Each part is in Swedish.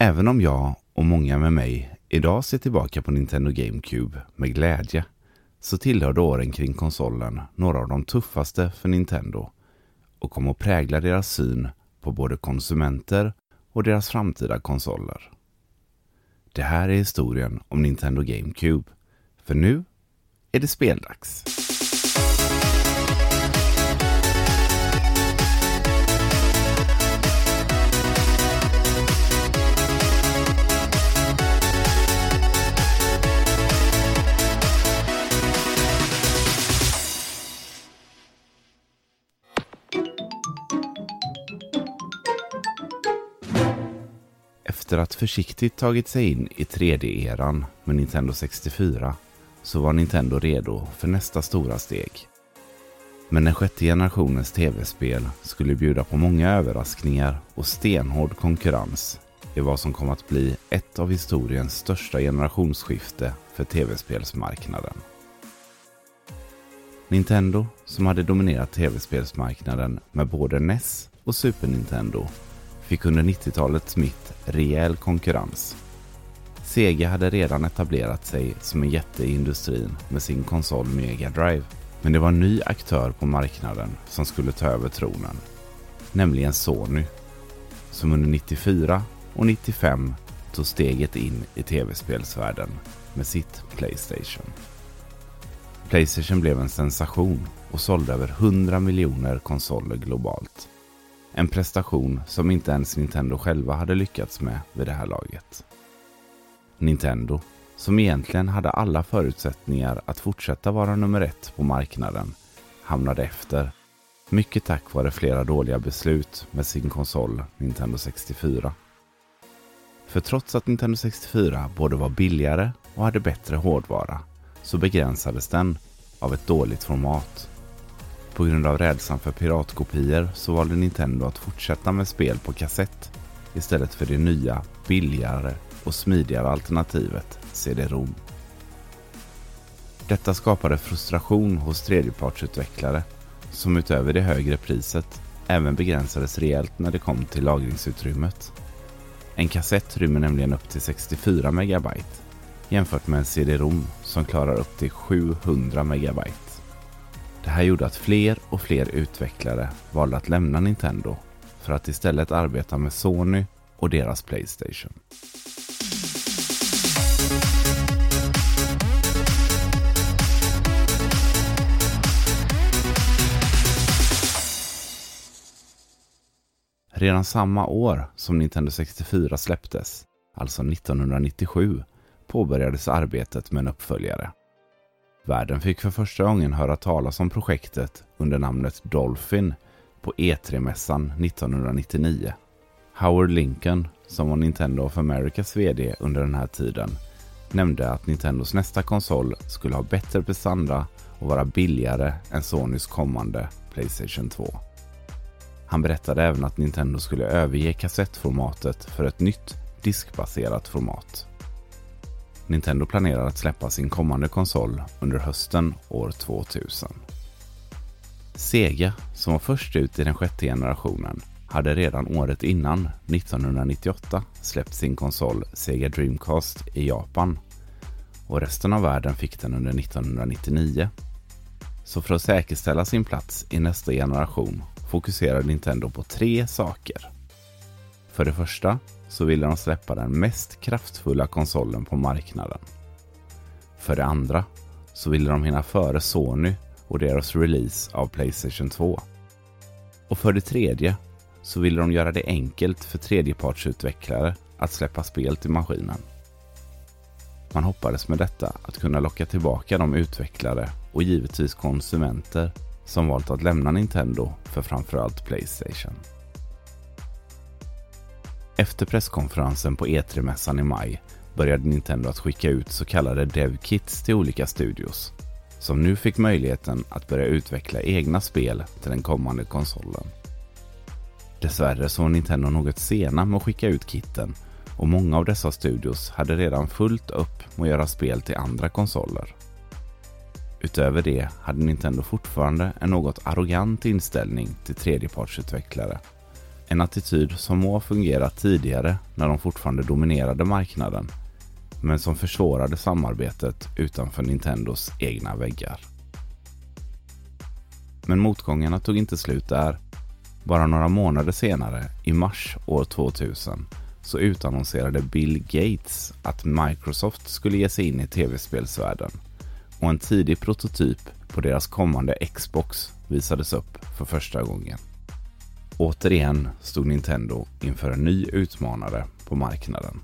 Även om jag och många med mig idag ser tillbaka på Nintendo GameCube med glädje så tillhörde åren kring konsolen några av de tuffaste för Nintendo och kom att prägla deras syn på både konsumenter och deras framtida konsoler. Det här är historien om Nintendo GameCube. För nu är det speldags. Efter att försiktigt tagit sig in i 3D-eran med Nintendo 64 så var Nintendo redo för nästa stora steg. Men den sjätte generationens tv-spel skulle bjuda på många överraskningar och stenhård konkurrens i vad som kom att bli ett av historiens största generationsskifte för tv-spelsmarknaden. Nintendo, som hade dominerat tv-spelsmarknaden med både NES och Super Nintendo, fick under 90-talets mitt rejäl konkurrens. Sega hade redan etablerat sig som en jätte i industrin med sin konsol Mega Drive. Men det var en ny aktör på marknaden som skulle ta över tronen. Nämligen Sony. Som under 94 och 95 tog steget in i tv-spelsvärlden med sitt Playstation. Playstation blev en sensation och sålde över 100 miljoner konsoler globalt. En prestation som inte ens Nintendo själva hade lyckats med vid det här laget. Nintendo, som egentligen hade alla förutsättningar att fortsätta vara nummer ett på marknaden, hamnade efter. Mycket tack vare flera dåliga beslut med sin konsol Nintendo 64. För trots att Nintendo 64 både var billigare och hade bättre hårdvara så begränsades den av ett dåligt format på grund av rädslan för piratkopior så valde Nintendo att fortsätta med spel på kassett istället för det nya, billigare och smidigare alternativet CD-ROM. Detta skapade frustration hos tredjepartsutvecklare som utöver det högre priset även begränsades rejält när det kom till lagringsutrymmet. En kassett rymmer nämligen upp till 64 megabyte jämfört med en CD-ROM som klarar upp till 700 megabyte. Det här gjorde att fler och fler utvecklare valde att lämna Nintendo för att istället arbeta med Sony och deras Playstation. Redan samma år som Nintendo 64 släpptes, alltså 1997, påbörjades arbetet med en uppföljare. Världen fick för första gången höra talas om projektet under namnet Dolphin på E3-mässan 1999. Howard Lincoln, som var Nintendo of Americas VD under den här tiden, nämnde att Nintendos nästa konsol skulle ha bättre prestanda och vara billigare än Sonys kommande Playstation 2. Han berättade även att Nintendo skulle överge kassettformatet för ett nytt diskbaserat format. Nintendo planerar att släppa sin kommande konsol under hösten år 2000. Sega, som var först ut i den sjätte generationen, hade redan året innan, 1998, släppt sin konsol Sega Dreamcast i Japan och resten av världen fick den under 1999. Så för att säkerställa sin plats i nästa generation fokuserar Nintendo på tre saker. För det första så ville de släppa den mest kraftfulla konsolen på marknaden. För det andra så ville de hinna före Sony och deras release av Playstation 2. Och för det tredje så ville de göra det enkelt för tredjepartsutvecklare att släppa spel till maskinen. Man hoppades med detta att kunna locka tillbaka de utvecklare och givetvis konsumenter som valt att lämna Nintendo för framförallt Playstation. Efter presskonferensen på E3-mässan i maj började Nintendo att skicka ut så kallade DevKits till olika studios som nu fick möjligheten att börja utveckla egna spel till den kommande konsolen. Dessvärre så var Nintendo något sena med att skicka ut kitten och många av dessa studios hade redan fullt upp med att göra spel till andra konsoler. Utöver det hade Nintendo fortfarande en något arrogant inställning till tredjepartsutvecklare en attityd som må ha fungerat tidigare när de fortfarande dominerade marknaden, men som försvårade samarbetet utanför Nintendos egna väggar. Men motgångarna tog inte slut där. Bara några månader senare, i mars år 2000, så utannonserade Bill Gates att Microsoft skulle ge sig in i tv-spelsvärlden och en tidig prototyp på deras kommande Xbox visades upp för första gången. Återigen stod Nintendo inför en ny utmanare på marknaden.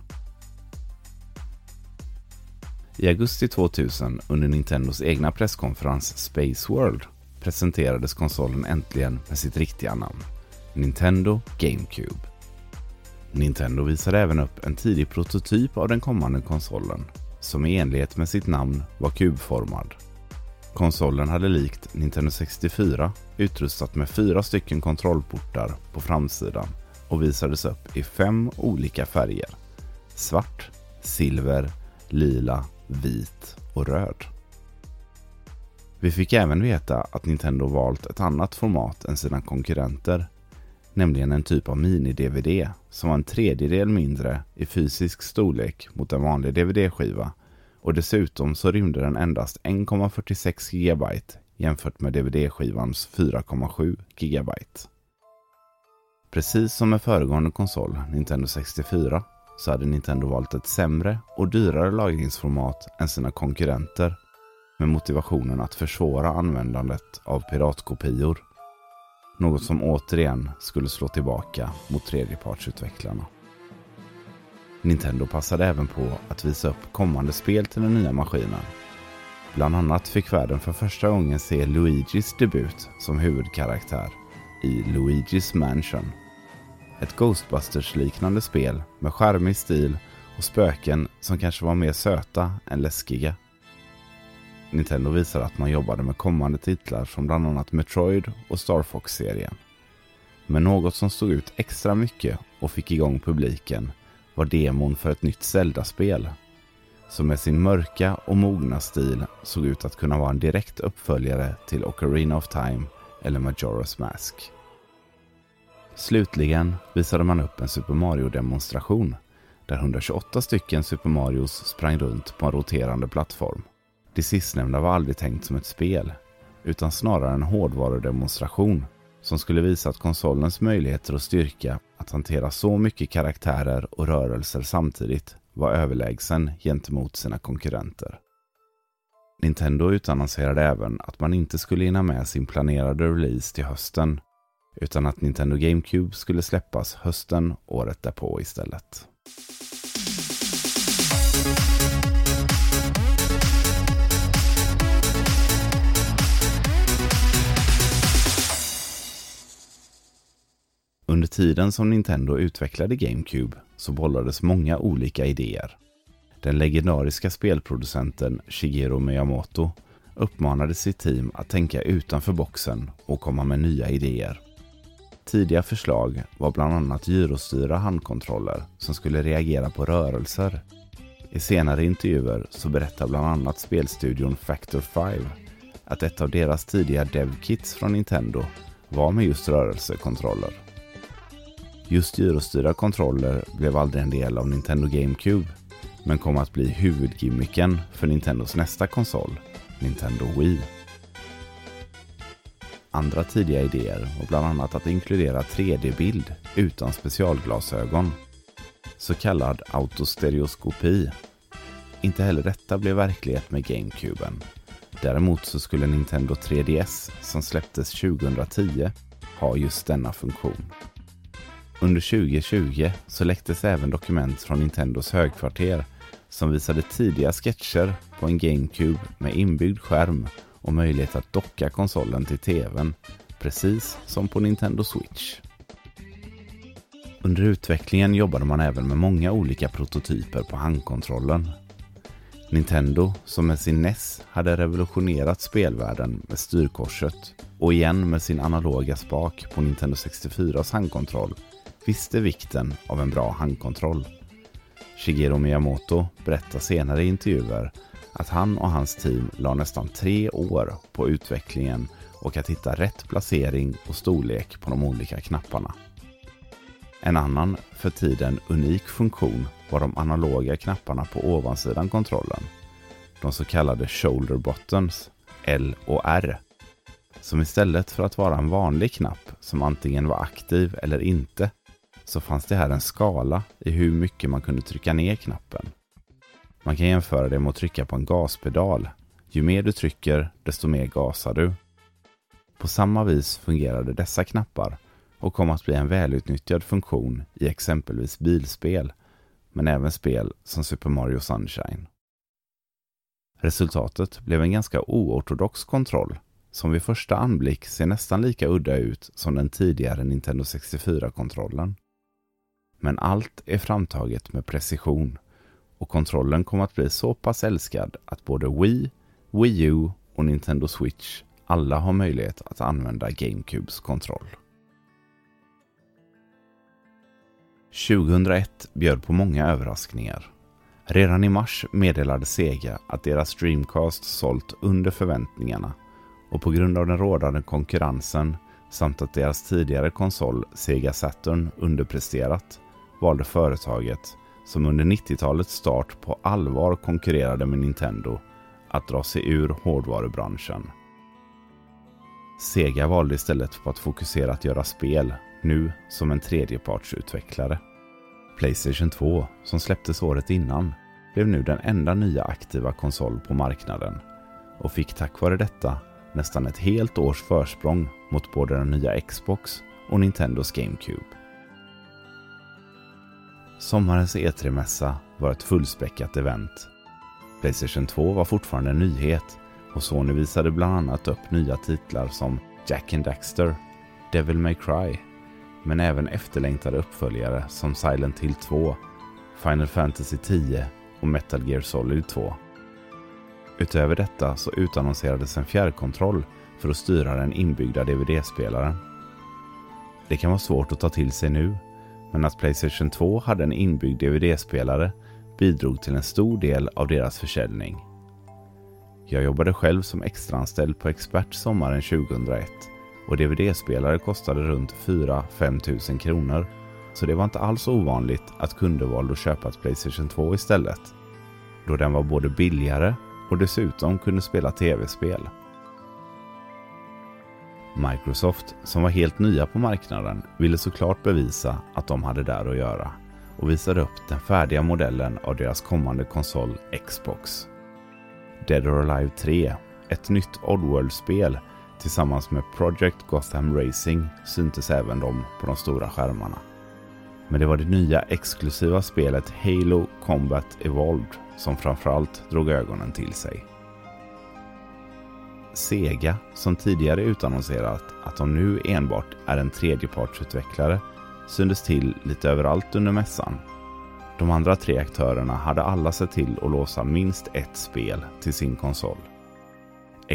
I augusti 2000 under Nintendos egna presskonferens Space World presenterades konsolen äntligen med sitt riktiga namn. Nintendo GameCube. Nintendo visade även upp en tidig prototyp av den kommande konsolen som i enlighet med sitt namn var kubformad. Konsolen hade likt Nintendo 64 utrustat med fyra stycken kontrollportar på framsidan och visades upp i fem olika färger. Svart, silver, lila, vit och röd. Vi fick även veta att Nintendo valt ett annat format än sina konkurrenter, nämligen en typ av mini-DVD som var en tredjedel mindre i fysisk storlek mot en vanlig DVD-skiva och dessutom så rymde den endast 1,46 GB jämfört med DVD-skivans 4,7 GB. Precis som med föregående konsol, Nintendo 64, så hade Nintendo valt ett sämre och dyrare lagringsformat än sina konkurrenter med motivationen att försvåra användandet av piratkopior. Något som återigen skulle slå tillbaka mot tredjepartsutvecklarna. Nintendo passade även på att visa upp kommande spel till den nya maskinen. Bland annat fick världen för första gången se Luigis debut som huvudkaraktär i Luigis Mansion. Ett Ghostbusters-liknande spel med charmig stil och spöken som kanske var mer söta än läskiga. Nintendo visar att man jobbade med kommande titlar som bland annat Metroid och Star Fox-serien. Men något som stod ut extra mycket och fick igång publiken var demon för ett nytt Zelda-spel. Som med sin mörka och mogna stil såg ut att kunna vara en direkt uppföljare till Ocarina of Time eller Majora's Mask. Slutligen visade man upp en Super Mario-demonstration där 128 stycken Super Marios sprang runt på en roterande plattform. Det sistnämnda var aldrig tänkt som ett spel, utan snarare en hårdvarudemonstration som skulle visa att konsolens möjligheter och styrka att hantera så mycket karaktärer och rörelser samtidigt var överlägsen gentemot sina konkurrenter. Nintendo utannonserade även att man inte skulle hinna med sin planerade release till hösten utan att Nintendo GameCube skulle släppas hösten året därpå istället. Under tiden som Nintendo utvecklade GameCube så bollades många olika idéer. Den legendariska spelproducenten Shigeru Miyamoto uppmanade sitt team att tänka utanför boxen och komma med nya idéer. Tidiga förslag var bland annat gyrostyrda handkontroller som skulle reagera på rörelser. I senare intervjuer så berättar bland annat spelstudion Factor 5 att ett av deras tidiga devkits från Nintendo var med just rörelsekontroller. Just gyrostyrda kontroller blev aldrig en del av Nintendo GameCube, men kom att bli huvudgimmicken för Nintendos nästa konsol, Nintendo Wii. Andra tidiga idéer var bland annat att inkludera 3D-bild utan specialglasögon, så kallad autostereoskopi. Inte heller detta blev verklighet med GameCuben. Däremot så skulle Nintendo 3DS, som släpptes 2010, ha just denna funktion. Under 2020 så läcktes även dokument från Nintendos högkvarter som visade tidiga sketcher på en GameCube med inbyggd skärm och möjlighet att docka konsolen till TVn, precis som på Nintendo Switch. Under utvecklingen jobbade man även med många olika prototyper på handkontrollen. Nintendo, som med sin NES hade revolutionerat spelvärlden med styrkorset och igen med sin analoga spak på Nintendo 64s handkontroll visste vikten av en bra handkontroll. Shigeru Miyamoto berättar senare i intervjuer att han och hans team la nästan tre år på utvecklingen och att hitta rätt placering och storlek på de olika knapparna. En annan, för tiden unik funktion var de analoga knapparna på ovansidan kontrollen. De så kallade shoulder buttons, L och R. Som istället för att vara en vanlig knapp som antingen var aktiv eller inte, så fanns det här en skala i hur mycket man kunde trycka ner knappen. Man kan jämföra det med att trycka på en gaspedal. Ju mer du trycker, desto mer gasar du. På samma vis fungerade dessa knappar och kom att bli en välutnyttjad funktion i exempelvis bilspel, men även spel som Super Mario Sunshine. Resultatet blev en ganska oortodox kontroll som vid första anblick ser nästan lika udda ut som den tidigare Nintendo 64-kontrollen. Men allt är framtaget med precision och kontrollen kom att bli så pass älskad att både Wii, Wii U och Nintendo Switch alla har möjlighet att använda GameCubes kontroll. 2001 bjöd på många överraskningar. Redan i mars meddelade Sega att deras Dreamcast sålt under förväntningarna och på grund av den rådande konkurrensen samt att deras tidigare konsol Sega Saturn underpresterat valde företaget, som under 90-talets start på allvar konkurrerade med Nintendo, att dra sig ur hårdvarubranschen. Sega valde istället på att fokusera att göra spel, nu som en tredjepartsutvecklare. Playstation 2, som släpptes året innan, blev nu den enda nya aktiva konsol på marknaden och fick tack vare detta nästan ett helt års försprång mot både den nya Xbox och Nintendos GameCube. Sommarens E3-mässa var ett fullspäckat event. Playstation 2 var fortfarande en nyhet och Sony visade bland annat upp nya titlar som Jack and Daxter, Devil May Cry, men även efterlängtade uppföljare som Silent Hill 2, Final Fantasy 10 och Metal Gear Solid 2. Utöver detta så utannonserades en fjärrkontroll för att styra den inbyggda DVD-spelaren. Det kan vara svårt att ta till sig nu, men att Playstation 2 hade en inbyggd DVD-spelare bidrog till en stor del av deras försäljning. Jag jobbade själv som extraanställd på Expert sommaren 2001 och DVD-spelare kostade runt 4-5 tusen kronor. Så det var inte alls ovanligt att kunder valde att köpa ett Playstation 2 istället. Då den var både billigare och dessutom kunde spela tv-spel. Microsoft, som var helt nya på marknaden, ville såklart bevisa att de hade där att göra och visade upp den färdiga modellen av deras kommande konsol Xbox. Dead or Alive 3, ett nytt Oddworld-spel tillsammans med Project Gotham Racing syntes även de på de stora skärmarna. Men det var det nya exklusiva spelet Halo Combat Evolved som framförallt drog ögonen till sig. Sega, som tidigare utannonserat att de nu enbart är en tredjepartsutvecklare, syntes till lite överallt under mässan. De andra tre aktörerna hade alla sett till att låsa minst ett spel till sin konsol.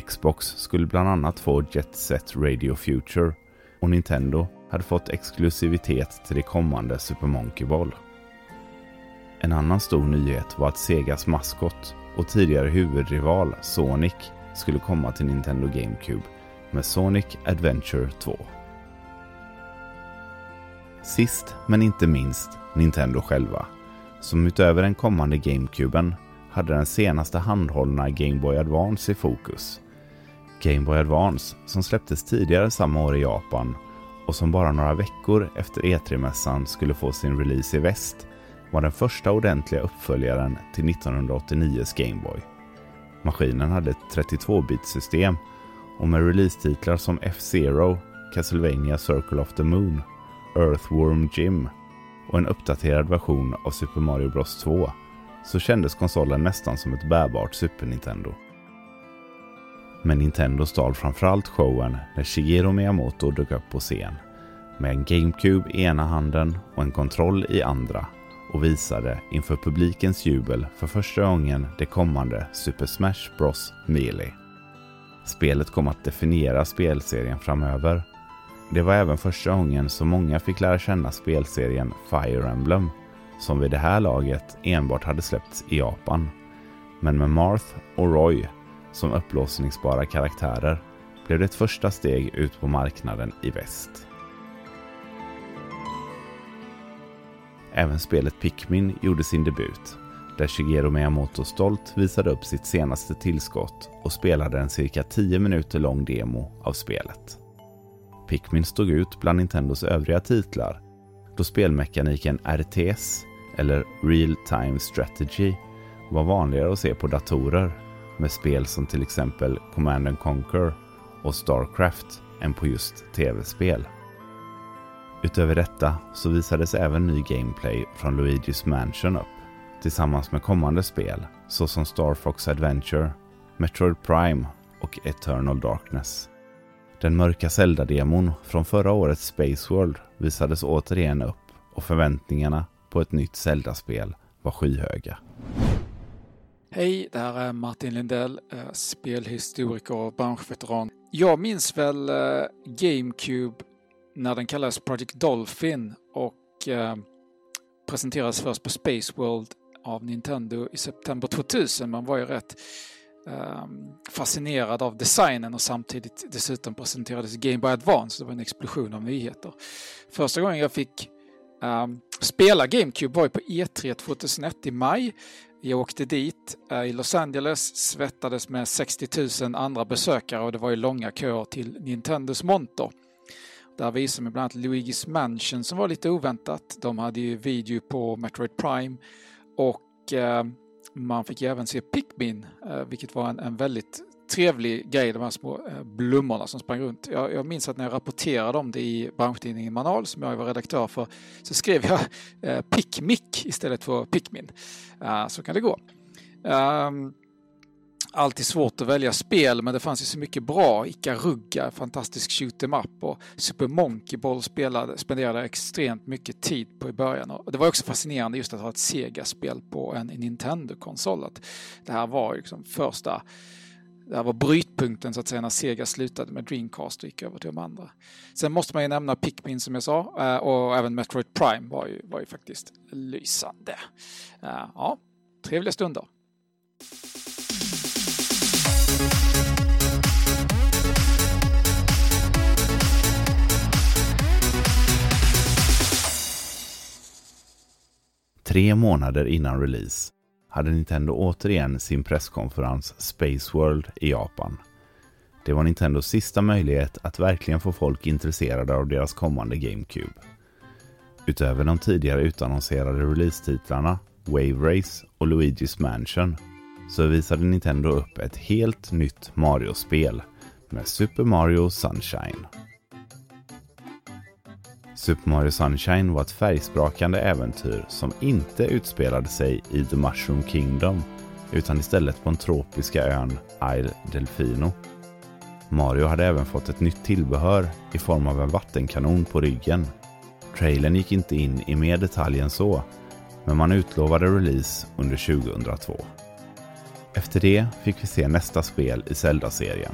Xbox skulle bland annat få Jet Set Radio Future och Nintendo hade fått exklusivitet till det kommande Super Monkey Ball. En annan stor nyhet var att Segas maskot och tidigare huvudrival Sonic skulle komma till Nintendo GameCube med Sonic Adventure 2. Sist men inte minst Nintendo själva, som utöver den kommande GameCuben hade den senaste handhållna Game Boy Advance i fokus. Game Boy Advance som släpptes tidigare samma år i Japan och som bara några veckor efter E3-mässan skulle få sin release i väst var den första ordentliga uppföljaren till 1989s Game Boy. Maskinen hade ett 32-bit-system och med releasetitlar som F-Zero, Castlevania Circle of the Moon, Earthworm Jim och en uppdaterad version av Super Mario Bros 2 så kändes konsolen nästan som ett bärbart Super Nintendo. Men Nintendo stal framförallt showen när Shigeru Miyamoto dök upp på scen med en GameCube i ena handen och en kontroll i andra och visade inför publikens jubel för första gången det kommande Super Smash Bros Melee. Spelet kom att definiera spelserien framöver. Det var även första gången som många fick lära känna spelserien Fire Emblem, som vid det här laget enbart hade släppts i Japan. Men med Marth och Roy som upplåsningsbara karaktärer blev det ett första steg ut på marknaden i väst. Även spelet Pikmin gjorde sin debut, där Shigeru Miyamoto stolt visade upp sitt senaste tillskott och spelade en cirka 10 minuter lång demo av spelet. Pikmin stod ut bland Nintendos övriga titlar då spelmekaniken RTS, eller Real Time Strategy, var vanligare att se på datorer med spel som till exempel Command Conquer och Starcraft än på just tv-spel. Utöver detta så visades även ny gameplay från Luigi's Mansion upp tillsammans med kommande spel såsom Star Fox Adventure, Metroid Prime och Eternal Darkness. Den mörka Zelda-demon från förra årets Space World visades återigen upp och förväntningarna på ett nytt Zelda-spel var skyhöga. Hej, det här är Martin Lindell, eh, spelhistoriker och branschveteran. Jag minns väl eh, GameCube när den kallades Project Dolphin och eh, presenterades först på Space World av Nintendo i september 2000. Man var ju rätt eh, fascinerad av designen och samtidigt dessutom presenterades Game Boy Advance. Det var en explosion av nyheter. Första gången jag fick eh, spela GameCube var ju på E3 2001 i maj. Jag åkte dit eh, i Los Angeles, svettades med 60 000 andra besökare och det var ju långa köer till Nintendos monter. Där visade man bland annat Luigi's Mansion som var lite oväntat. De hade ju video på Metroid Prime och eh, man fick även se Pikmin, eh, vilket var en, en, väldigt trevlig grej, de här små eh, blommorna som sprang runt. Jag, jag minns att när jag rapporterade om det i branschtidningen Manal, som jag var redaktör för, så skrev jag eh, Pikmik istället för Pikmin. Eh, så kan det gå. Um, alltid svårt att välja spel, men det fanns ju så mycket bra. Ikaruga, fantastisk shoot em up och Super Monkey Ball spelade, spenderade extremt mycket tid på i början. Och det var också fascinerande just att ha ett Sega-spel på en Nintendo-konsol. Det här var liksom första det här var brytpunkten så att säga när Sega slutade med Dreamcast och gick över till de andra. Sen måste man ju nämna Pikmin som jag sa eh, och även Metroid Prime var ju, var ju faktiskt lysande. Eh, ja, trevliga stunder. Tre månader innan release hade Nintendo återigen sin presskonferens Space World i Japan. Det var Nintendos sista möjlighet att verkligen få folk intresserade av deras kommande GameCube. Utöver de tidigare utannonserade releasetitlarna Wave Race och Luigi's Mansion så visade Nintendo upp ett helt nytt Mario-spel med Super Mario Sunshine. Super Mario Sunshine var ett färgsprakande äventyr som inte utspelade sig i The Mushroom Kingdom utan istället på den tropiska ön Isle Delfino. Mario hade även fått ett nytt tillbehör i form av en vattenkanon på ryggen. Trailern gick inte in i mer detalj än så, men man utlovade release under 2002. Efter det fick vi se nästa spel i Zelda-serien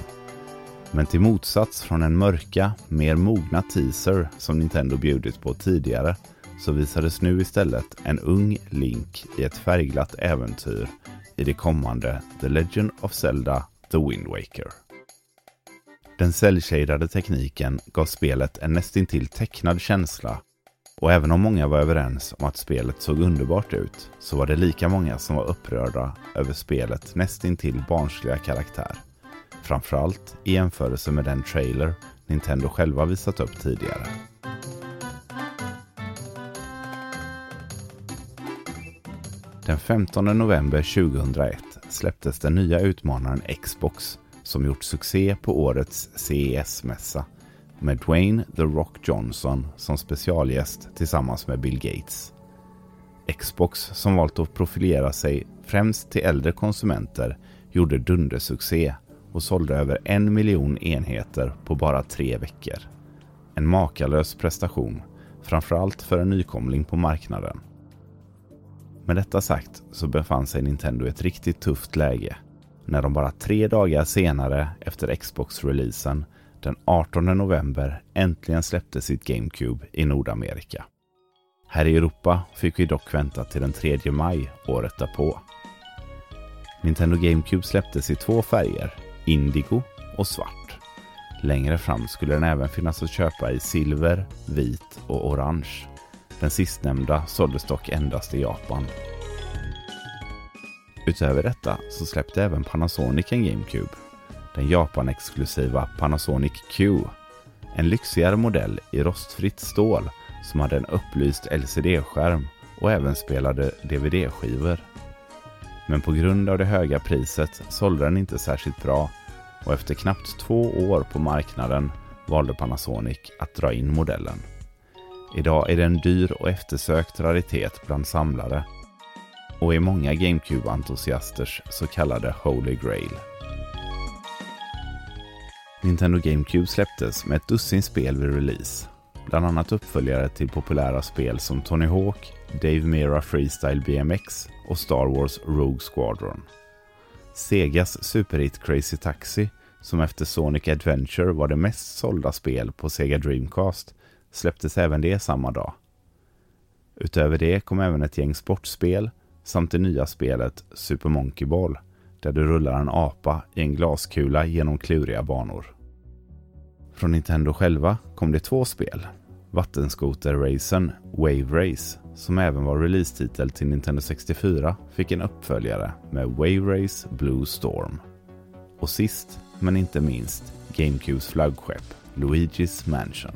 men till motsats från den mörka, mer mogna teaser som Nintendo bjudit på tidigare så visades nu istället en ung Link i ett färgglatt äventyr i det kommande The Legend of Zelda The Wind Waker. Den cellshadade tekniken gav spelet en nästintill tecknad känsla och även om många var överens om att spelet såg underbart ut så var det lika många som var upprörda över spelets nästintill barnsliga karaktär. Framförallt i jämförelse med den trailer Nintendo själva visat upp tidigare. Den 15 november 2001 släpptes den nya utmanaren Xbox som gjort succé på årets CES-mässa med Dwayne The Rock Johnson som specialgäst tillsammans med Bill Gates. Xbox som valt att profilera sig främst till äldre konsumenter gjorde dundersuccé och sålde över en miljon enheter på bara tre veckor. En makalös prestation, framförallt för en nykomling på marknaden. Med detta sagt så befann sig Nintendo i ett riktigt tufft läge när de bara tre dagar senare efter Xbox-releasen den 18 november äntligen släppte sitt GameCube i Nordamerika. Här i Europa fick vi dock vänta till den 3 maj året därpå. Nintendo GameCube släpptes i två färger, indigo och svart. Längre fram skulle den även finnas att köpa i silver, vit och orange. Den sistnämnda såldes dock endast i Japan. Utöver detta så släppte även Panasonic en GameCube. Den Japan-exklusiva Panasonic Q. En lyxigare modell i rostfritt stål som hade en upplyst LCD-skärm och även spelade DVD-skivor. Men på grund av det höga priset sålde den inte särskilt bra och efter knappt två år på marknaden valde Panasonic att dra in modellen. Idag är det en dyr och eftersökt raritet bland samlare och är många GameCube-entusiasters så kallade Holy Grail. Nintendo GameCube släpptes med ett dussin spel vid release. Bland annat uppföljare till populära spel som Tony Hawk, Dave Mera Freestyle BMX och Star Wars Rogue Squadron. Segas superhit Crazy Taxi, som efter Sonic Adventure var det mest sålda spel på Sega Dreamcast, släpptes även det samma dag. Utöver det kom även ett gäng sportspel samt det nya spelet Super Monkey Ball, där du rullar en apa i en glaskula genom kluriga banor. Från Nintendo själva kom det två spel. Vattenskoter-racen Wave Race, som även var releasetitel till Nintendo 64, fick en uppföljare med Wave Race Blue Storm. Och sist, men inte minst, GameCubes flaggskepp Luigi's Mansion.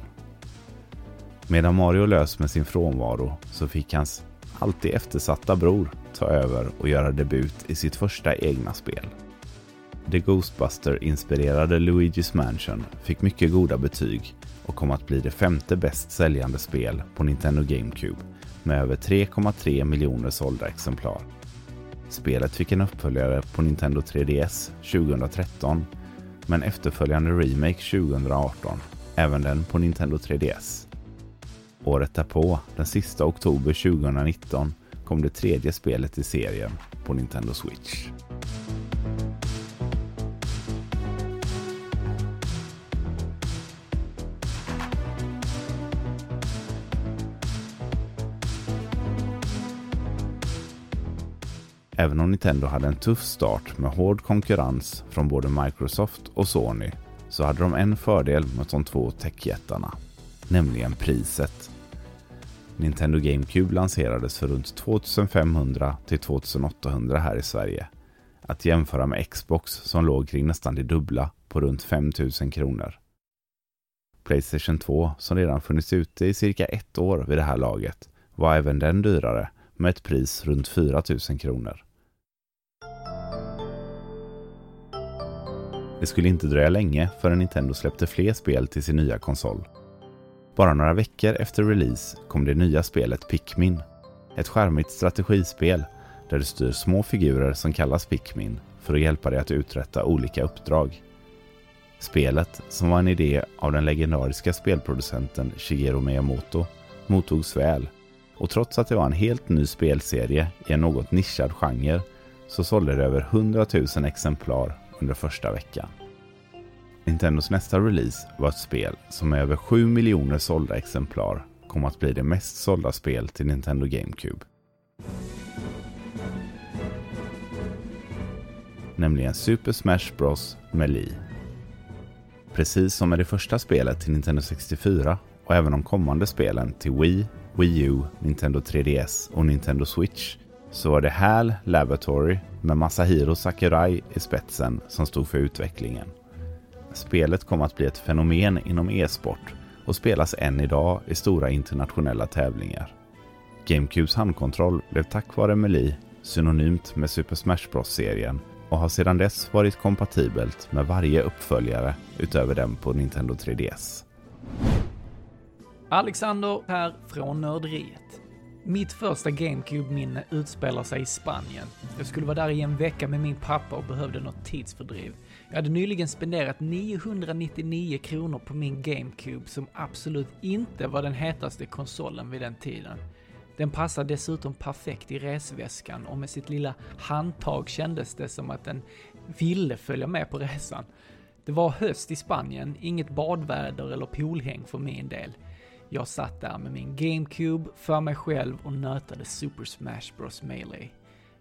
Medan Mario lös med sin frånvaro så fick hans alltid eftersatta bror ta över och göra debut i sitt första egna spel. The Ghostbuster-inspirerade Luigi's Mansion fick mycket goda betyg och kom att bli det femte bäst säljande spel på Nintendo GameCube med över 3,3 miljoner sålda exemplar. Spelet fick en uppföljare på Nintendo 3DS 2013 men efterföljande remake 2018, även den på Nintendo 3DS. Året därpå, den sista oktober 2019, kom det tredje spelet i serien på Nintendo Switch. Även om Nintendo hade en tuff start med hård konkurrens från både Microsoft och Sony så hade de en fördel mot de två techjättarna, nämligen priset. Nintendo GameCube lanserades för runt 2500 till 2800 här i Sverige. Att jämföra med Xbox som låg kring nästan det dubbla på runt 5000 kronor. Playstation 2, som redan funnits ute i cirka ett år vid det här laget, var även den dyrare med ett pris runt 4000 kronor. Det skulle inte dröja länge förrän Nintendo släppte fler spel till sin nya konsol. Bara några veckor efter release kom det nya spelet Pikmin. Ett skärmigt strategispel där du styr små figurer som kallas Pikmin för att hjälpa dig att uträtta olika uppdrag. Spelet, som var en idé av den legendariska spelproducenten Shigeru Miyamoto, mottogs väl och trots att det var en helt ny spelserie i en något nischad genre så sålde det över 100 000 exemplar under första veckan. Nintendos nästa release var ett spel som med över 7 miljoner sålda exemplar kom att bli det mest sålda spel till Nintendo GameCube. Nämligen Super Smash Bros Melee. Precis som med det första spelet till Nintendo 64 och även de kommande spelen till Wii, Wii U, Nintendo 3DS och Nintendo Switch så var det HAL Laboratory med Masahiro Sakurai i spetsen som stod för utvecklingen. Spelet kom att bli ett fenomen inom e-sport och spelas än idag i stora internationella tävlingar. GameCubes handkontroll blev tack vare Melee synonymt med Super Smash Bros-serien och har sedan dess varit kompatibelt med varje uppföljare utöver den på Nintendo 3DS. Alexander här från Nörderiet. Mitt första GameCube-minne utspelar sig i Spanien. Jag skulle vara där i en vecka med min pappa och behövde något tidsfördriv. Jag hade nyligen spenderat 999 kronor på min GameCube som absolut inte var den hetaste konsolen vid den tiden. Den passar dessutom perfekt i resväskan och med sitt lilla handtag kändes det som att den ville följa med på resan. Det var höst i Spanien, inget badväder eller poolhäng för min del. Jag satt där med min GameCube för mig själv och nötade Super Smash Bros Melee.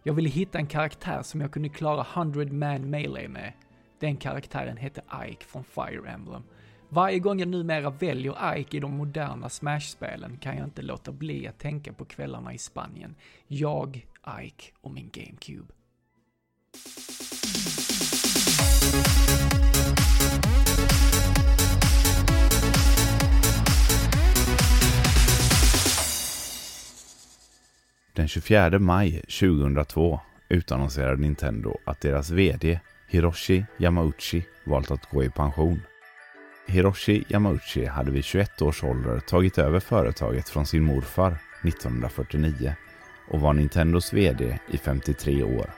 Jag ville hitta en karaktär som jag kunde klara 100 Man Melee med. Den karaktären hette Ike från Fire Emblem. Varje gång jag numera väljer Ike i de moderna Smash-spelen kan jag inte låta bli att tänka på kvällarna i Spanien. Jag, Ike och min GameCube. Den 24 maj 2002 utannonserade Nintendo att deras VD Hiroshi Yamauchi valt att gå i pension. Hiroshi Yamauchi hade vid 21 års ålder tagit över företaget från sin morfar 1949 och var Nintendos VD i 53 år.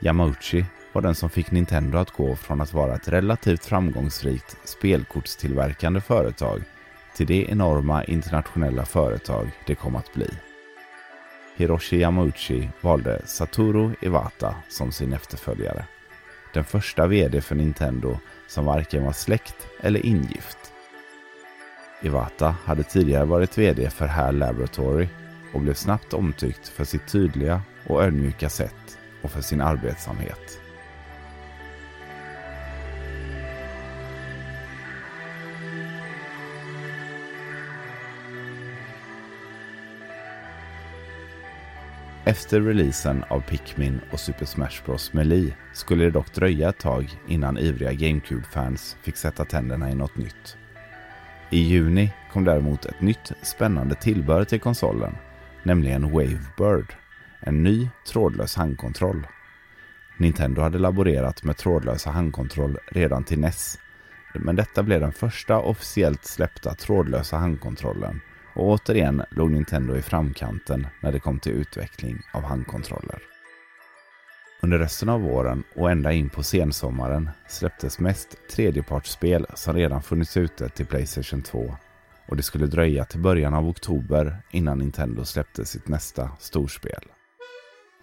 Yamauchi var den som fick Nintendo att gå från att vara ett relativt framgångsrikt spelkortstillverkande företag till det enorma internationella företag det kom att bli. Hiroshi Yamauchi valde Satoru Iwata som sin efterföljare. Den första VD för Nintendo som varken var släkt eller ingift. Iwata hade tidigare varit VD för HAL Laboratory och blev snabbt omtyckt för sitt tydliga och ödmjuka sätt och för sin arbetsamhet. Efter releasen av Pikmin och Super Smash Bros Melee skulle det dock dröja ett tag innan ivriga GameCube-fans fick sätta tänderna i något nytt. I juni kom däremot ett nytt spännande tillbehör till konsolen, nämligen Wavebird, en ny trådlös handkontroll. Nintendo hade laborerat med trådlösa handkontroll redan till NES, men detta blev den första officiellt släppta trådlösa handkontrollen och återigen låg Nintendo i framkanten när det kom till utveckling av handkontroller. Under resten av våren och ända in på sensommaren släpptes mest tredjepartsspel som redan funnits ute till Playstation 2 och det skulle dröja till början av oktober innan Nintendo släppte sitt nästa storspel.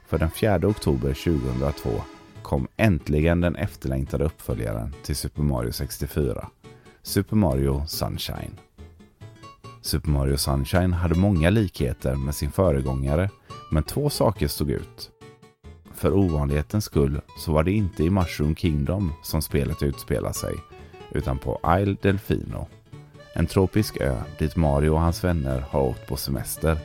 För den 4 oktober 2002 kom äntligen den efterlängtade uppföljaren till Super Mario 64, Super Mario Sunshine. Super Mario Sunshine hade många likheter med sin föregångare, men två saker stod ut. För ovanlighetens skull så var det inte i Mushroom Kingdom som spelet utspelar sig, utan på Isle Delfino. En tropisk ö dit Mario och hans vänner har åkt på semester.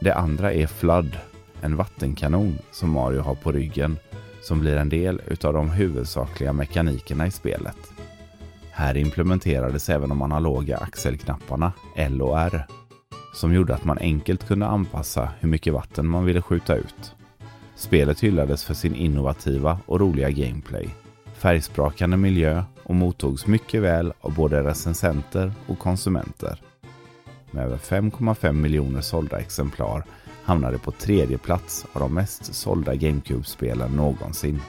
Det andra är Flood, en vattenkanon som Mario har på ryggen, som blir en del utav de huvudsakliga mekanikerna i spelet. Här implementerades även de analoga axelknapparna L och R som gjorde att man enkelt kunde anpassa hur mycket vatten man ville skjuta ut. Spelet hyllades för sin innovativa och roliga gameplay, färgsprakande miljö och mottogs mycket väl av både recensenter och konsumenter. Med över 5,5 miljoner sålda exemplar hamnade på tredje plats av de mest sålda GameCube-spelen någonsin.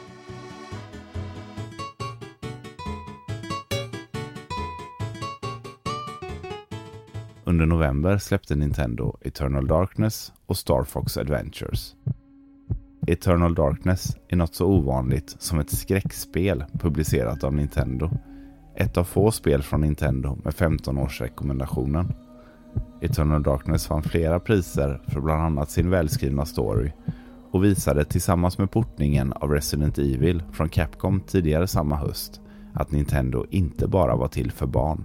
Under november släppte Nintendo Eternal Darkness och Star Fox Adventures. Eternal Darkness är något så ovanligt som ett skräckspel publicerat av Nintendo. Ett av få spel från Nintendo med 15 års rekommendationen. Eternal Darkness vann flera priser för bland annat sin välskrivna story och visade tillsammans med portningen av Resident Evil från Capcom tidigare samma höst att Nintendo inte bara var till för barn.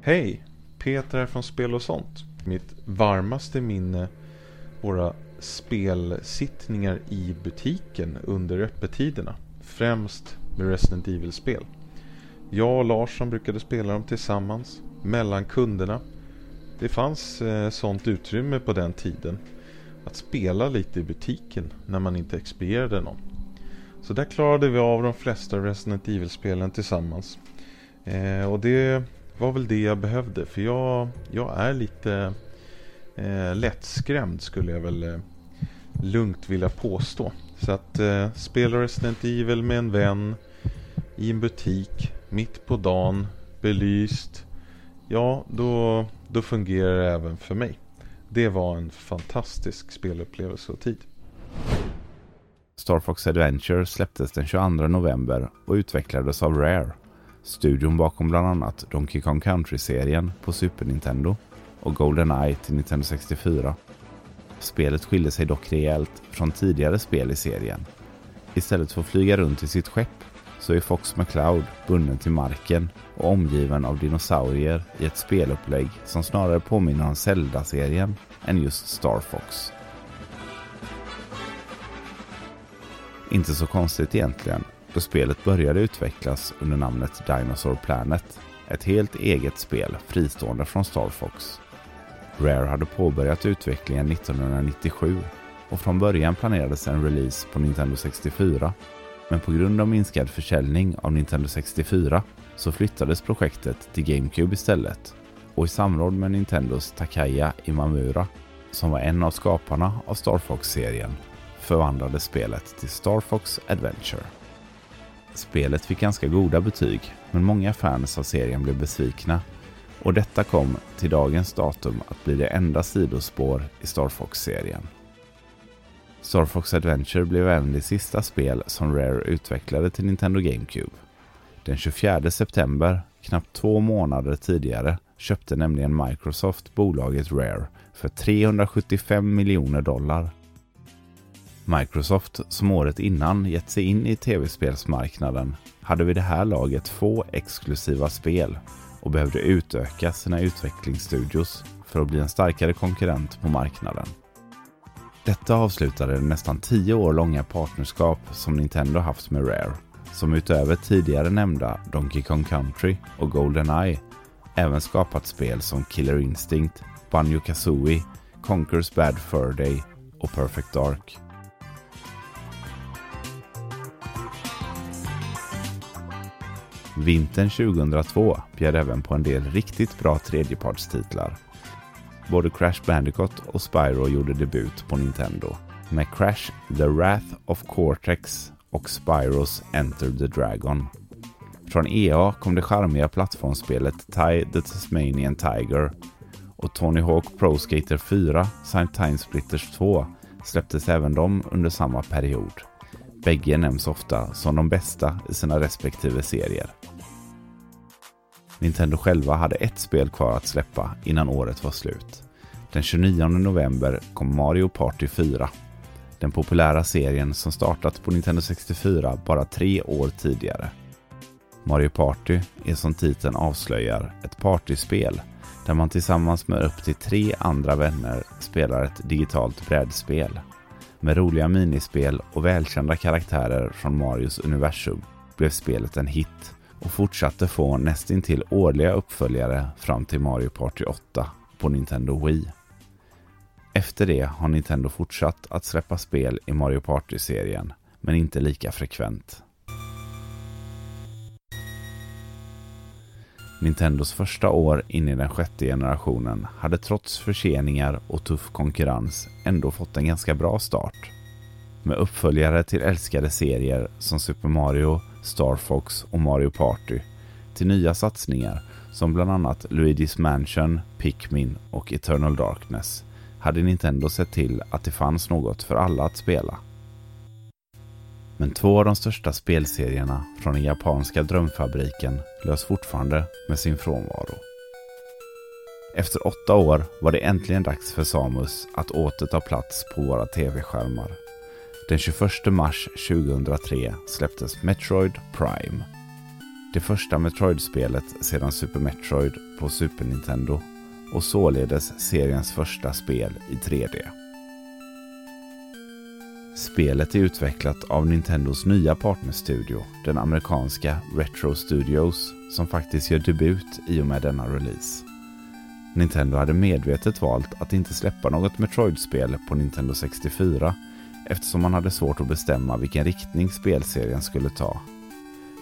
Hej! Peter här från Spel och sånt. Mitt varmaste minne våra spelsittningar i butiken under öppettiderna. Främst med Resident Evil-spel. Jag och Larsson brukade spela dem tillsammans, mellan kunderna. Det fanns eh, sånt utrymme på den tiden. Att spela lite i butiken när man inte expedierade någon. Så där klarade vi av de flesta Resident Evil-spelen tillsammans. Eh, och det var väl det jag behövde för jag, jag är lite eh, lättskrämd skulle jag väl eh, lugnt vilja påstå. Så att eh, spela Resident Evil med en vän i en butik mitt på dagen, belyst. Ja, då, då fungerar det även för mig. Det var en fantastisk spelupplevelse och tid. Star Fox Adventure släpptes den 22 november och utvecklades av Rare Studion bakom bland annat Donkey Kong Country-serien på Super Nintendo och GoldenEye till Nintendo 64. Spelet skiljer sig dock rejält från tidigare spel i serien. Istället för att flyga runt i sitt skepp så är Fox McCloud bunden till marken och omgiven av dinosaurier i ett spelupplägg som snarare påminner om Zelda-serien än just Star Fox. Inte så konstigt egentligen, då spelet började utvecklas under namnet Dinosaur Planet. Ett helt eget spel fristående från Star Fox. Rare hade påbörjat utvecklingen 1997 och från början planerades en release på Nintendo 64. Men på grund av minskad försäljning av Nintendo 64 så flyttades projektet till GameCube istället och i samråd med Nintendos Takaya Imamura, som var en av skaparna av Star Fox-serien, förvandlades spelet till Star Fox Adventure. Spelet fick ganska goda betyg, men många fans av serien blev besvikna och detta kom till dagens datum att bli det enda sidospår i Star Fox-serien. Star Fox Adventure blev även det sista spel som Rare utvecklade till Nintendo GameCube. Den 24 september, knappt två månader tidigare, köpte nämligen Microsoft bolaget Rare för 375 miljoner dollar. Microsoft, som året innan gett sig in i tv-spelsmarknaden, hade vid det här laget få exklusiva spel och behövde utöka sina utvecklingsstudios för att bli en starkare konkurrent på marknaden. Detta avslutade det nästan tio år långa partnerskap som Nintendo haft med Rare, som utöver tidigare nämnda Donkey Kong Country och Goldeneye även skapat spel som Killer Instinct, Banjo Kazooie, Conker's Bad Fur Day och Perfect Dark. Vintern 2002 bjöd även på en del riktigt bra tredjepartstitlar. Både Crash Bandicoot och Spyro gjorde debut på Nintendo med Crash The Wrath of Cortex och Spyros Enter the Dragon. Från EA kom det charmiga plattformsspelet Tie, the Tasmanian Tiger och Tony Hawk Pro Skater 4 samt Time Splitters 2 släpptes även de under samma period. Bägge nämns ofta som de bästa i sina respektive serier. Nintendo själva hade ett spel kvar att släppa innan året var slut. Den 29 november kom Mario Party 4. Den populära serien som startat på Nintendo 64 bara tre år tidigare. Mario Party är som titeln avslöjar ett partyspel där man tillsammans med upp till tre andra vänner spelar ett digitalt brädspel. Med roliga minispel och välkända karaktärer från Marios universum blev spelet en hit och fortsatte få nästintill årliga uppföljare fram till Mario Party 8 på Nintendo Wii. Efter det har Nintendo fortsatt att släppa spel i Mario Party-serien, men inte lika frekvent. Nintendos första år in i den sjätte generationen hade trots förseningar och tuff konkurrens ändå fått en ganska bra start. Med uppföljare till älskade serier som Super Mario, Star Fox och Mario Party till nya satsningar som bland annat Luigi's Mansion, Pikmin och Eternal Darkness hade Nintendo sett till att det fanns något för alla att spela. Men två av de största spelserierna från den japanska drömfabriken lös fortfarande med sin frånvaro. Efter åtta år var det äntligen dags för Samus att åter ta plats på våra tv-skärmar. Den 21 mars 2003 släpptes Metroid Prime. Det första Metroid-spelet sedan Super Metroid på Super Nintendo och således seriens första spel i 3D. Spelet är utvecklat av Nintendos nya partnerstudio, den amerikanska Retro Studios, som faktiskt gör debut i och med denna release. Nintendo hade medvetet valt att inte släppa något Metroid-spel på Nintendo 64 eftersom man hade svårt att bestämma vilken riktning spelserien skulle ta.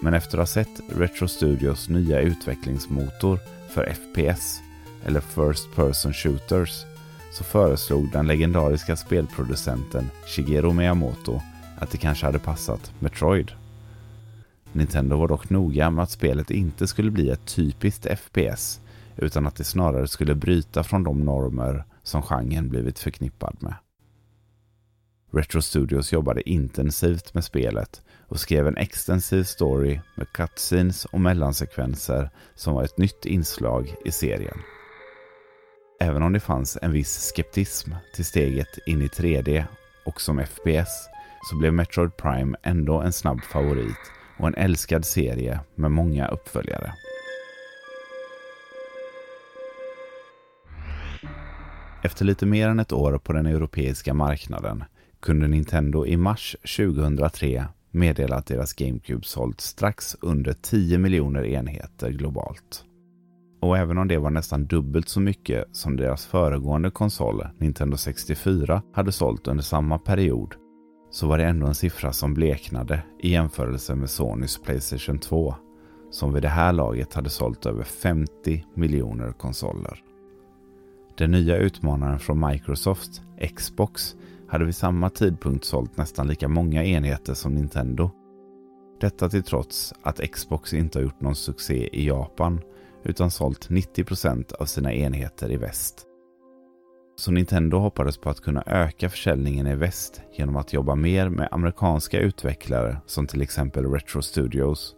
Men efter att ha sett Retro Studios nya utvecklingsmotor för FPS, eller First Person Shooters, så föreslog den legendariska spelproducenten Shigeru Miyamoto att det kanske hade passat Metroid. Nintendo var dock noga med att spelet inte skulle bli ett typiskt FPS utan att det snarare skulle bryta från de normer som genren blivit förknippad med. Retro Studios jobbade intensivt med spelet och skrev en extensiv story med cutscenes och mellansekvenser som var ett nytt inslag i serien. Även om det fanns en viss skeptism till steget in i 3D och som FPS så blev Metroid Prime ändå en snabb favorit och en älskad serie med många uppföljare. Efter lite mer än ett år på den europeiska marknaden kunde Nintendo i mars 2003 meddela att deras GameCube sålt strax under 10 miljoner enheter globalt. Och även om det var nästan dubbelt så mycket som deras föregående konsol, Nintendo 64, hade sålt under samma period, så var det ändå en siffra som bleknade i jämförelse med Sonys Playstation 2, som vid det här laget hade sålt över 50 miljoner konsoler. Den nya utmanaren från Microsoft, Xbox, hade vid samma tidpunkt sålt nästan lika många enheter som Nintendo. Detta till trots att Xbox inte har gjort någon succé i Japan utan sålt 90% av sina enheter i väst. Så Nintendo hoppades på att kunna öka försäljningen i väst genom att jobba mer med amerikanska utvecklare som till exempel Retro Studios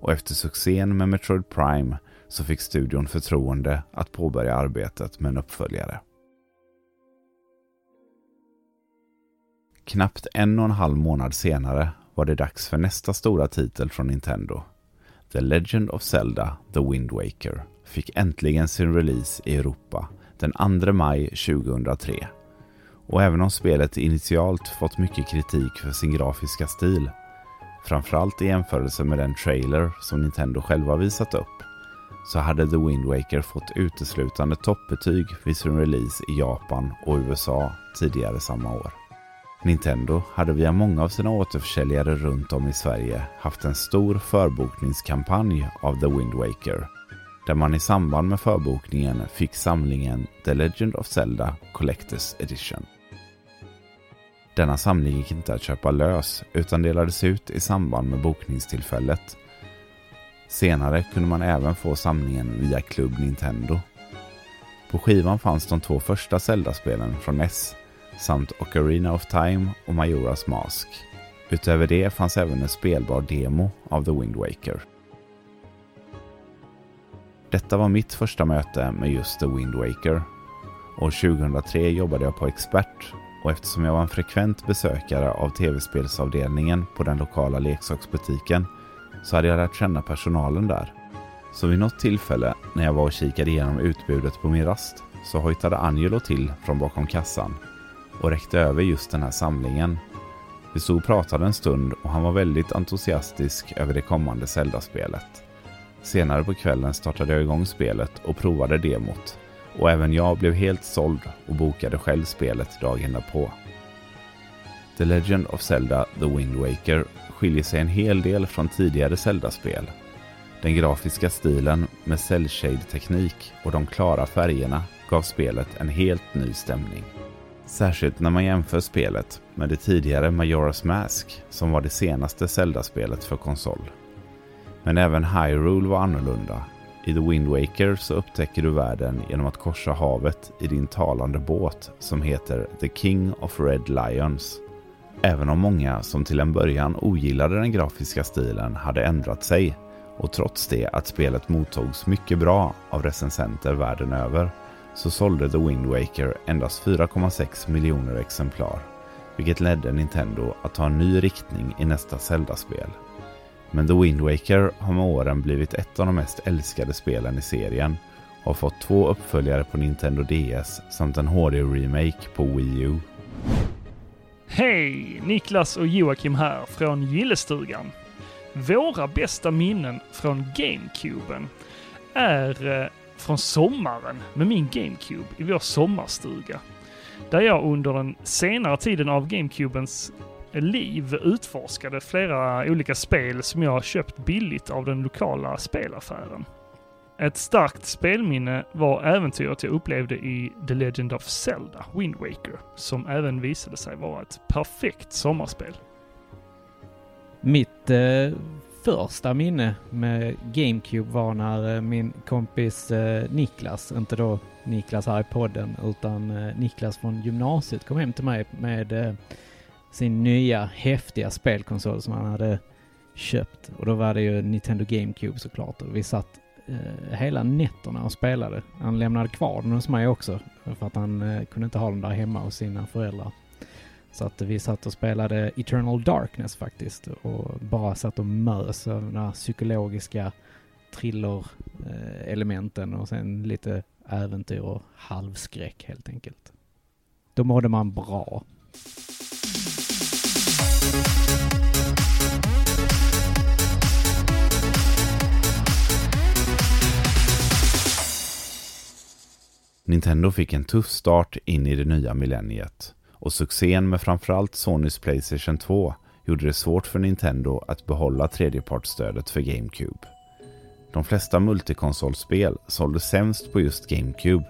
och efter succén med Metroid Prime så fick studion förtroende att påbörja arbetet med en uppföljare. Knappt en och en halv månad senare var det dags för nästa stora titel från Nintendo. The Legend of Zelda The Wind Waker fick äntligen sin release i Europa den 2 maj 2003. Och även om spelet initialt fått mycket kritik för sin grafiska stil, framförallt i jämförelse med den trailer som Nintendo själva visat upp, så hade The Wind Waker fått uteslutande toppbetyg vid sin release i Japan och USA tidigare samma år. Nintendo hade via många av sina återförsäljare runt om i Sverige haft en stor förbokningskampanj av The Wind Waker där man i samband med förbokningen fick samlingen The Legend of Zelda Collectors Edition. Denna samling gick inte att köpa lös utan delades ut i samband med bokningstillfället. Senare kunde man även få samlingen via Club Nintendo. På skivan fanns de två första Zelda-spelen från NES samt Ocarina of Time och Majoras Mask. Utöver det fanns även en spelbar demo av The Wind Waker. Detta var mitt första möte med just The Wind Waker. År 2003 jobbade jag på Expert och eftersom jag var en frekvent besökare av tv-spelsavdelningen på den lokala leksaksbutiken så hade jag lärt känna personalen där. Så vid något tillfälle när jag var och kikade igenom utbudet på min rast så hojtade Angelo till från bakom kassan och räckte över just den här samlingen. Vi stod och pratade en stund och han var väldigt entusiastisk över det kommande Zelda-spelet. Senare på kvällen startade jag igång spelet och provade demot och även jag blev helt såld och bokade själv spelet dagen därpå. The Legend of Zelda The Wind Waker skiljer sig en hel del från tidigare Zelda-spel. Den grafiska stilen med cell shade-teknik och de klara färgerna gav spelet en helt ny stämning. Särskilt när man jämför spelet med det tidigare Majora's Mask som var det senaste Zelda-spelet för konsol. Men även Hyrule var annorlunda. I The Wind Waker så upptäcker du världen genom att korsa havet i din talande båt som heter The King of Red Lions. Även om många som till en början ogillade den grafiska stilen hade ändrat sig och trots det att spelet mottogs mycket bra av recensenter världen över så sålde The Wind Waker endast 4,6 miljoner exemplar, vilket ledde Nintendo att ta en ny riktning i nästa Zelda-spel. Men The Wind Waker har med åren blivit ett av de mest älskade spelen i serien och har fått två uppföljare på Nintendo DS samt en HD-remake på Wii U. Hej! Niklas och Joakim här från Gillestugan. Våra bästa minnen från GameCuben är eh, från sommaren med min GameCube i vår sommarstuga. Där jag under den senare tiden av GameCubens liv utforskade flera olika spel som jag köpt billigt av den lokala spelaffären. Ett starkt spelminne var äventyret jag upplevde i The Legend of Zelda, Wind Waker, som även visade sig vara ett perfekt sommarspel. Mitt eh, första minne med GameCube var när eh, min kompis eh, Niklas, inte då Niklas här i podden, utan eh, Niklas från gymnasiet kom hem till mig med sin nya häftiga spelkonsol som han hade köpt. Och då var det ju Nintendo GameCube såklart. Och vi satt hela nätterna och spelade. Han lämnade kvar den hos mig också. För att han kunde inte ha den där hemma hos sina föräldrar. Så att vi satt och spelade Eternal Darkness faktiskt och bara satt och mös av de här psykologiska thriller-elementen och sen lite äventyr och halvskräck helt enkelt. Då mådde man bra. Nintendo fick en tuff start in i det nya millenniet och succén med framförallt Sonys Playstation 2 gjorde det svårt för Nintendo att behålla tredjepartsstödet för GameCube. De flesta multikonsolspel sålde sämst på just GameCube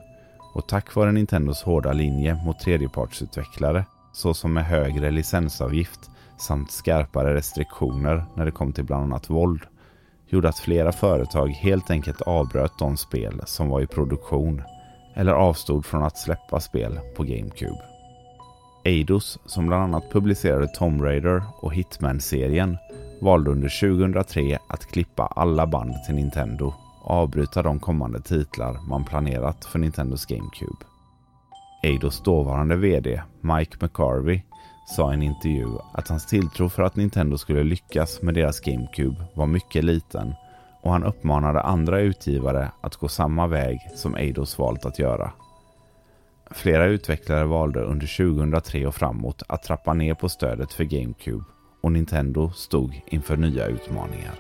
och tack vare Nintendos hårda linje mot tredjepartsutvecklare såsom med högre licensavgift samt skarpare restriktioner när det kom till bland annat våld gjorde att flera företag helt enkelt avbröt de spel som var i produktion eller avstod från att släppa spel på GameCube. Eidos, som bland annat publicerade Tomb Raider och Hitman-serien, valde under 2003 att klippa alla band till Nintendo och avbryta de kommande titlar man planerat för Nintendos GameCube. Eidos dåvarande VD, Mike McCarvey, sa i en intervju att hans tilltro för att Nintendo skulle lyckas med deras GameCube var mycket liten och han uppmanade andra utgivare att gå samma väg som Eidos valt att göra. Flera utvecklare valde under 2003 och framåt att trappa ner på stödet för GameCube och Nintendo stod inför nya utmaningar.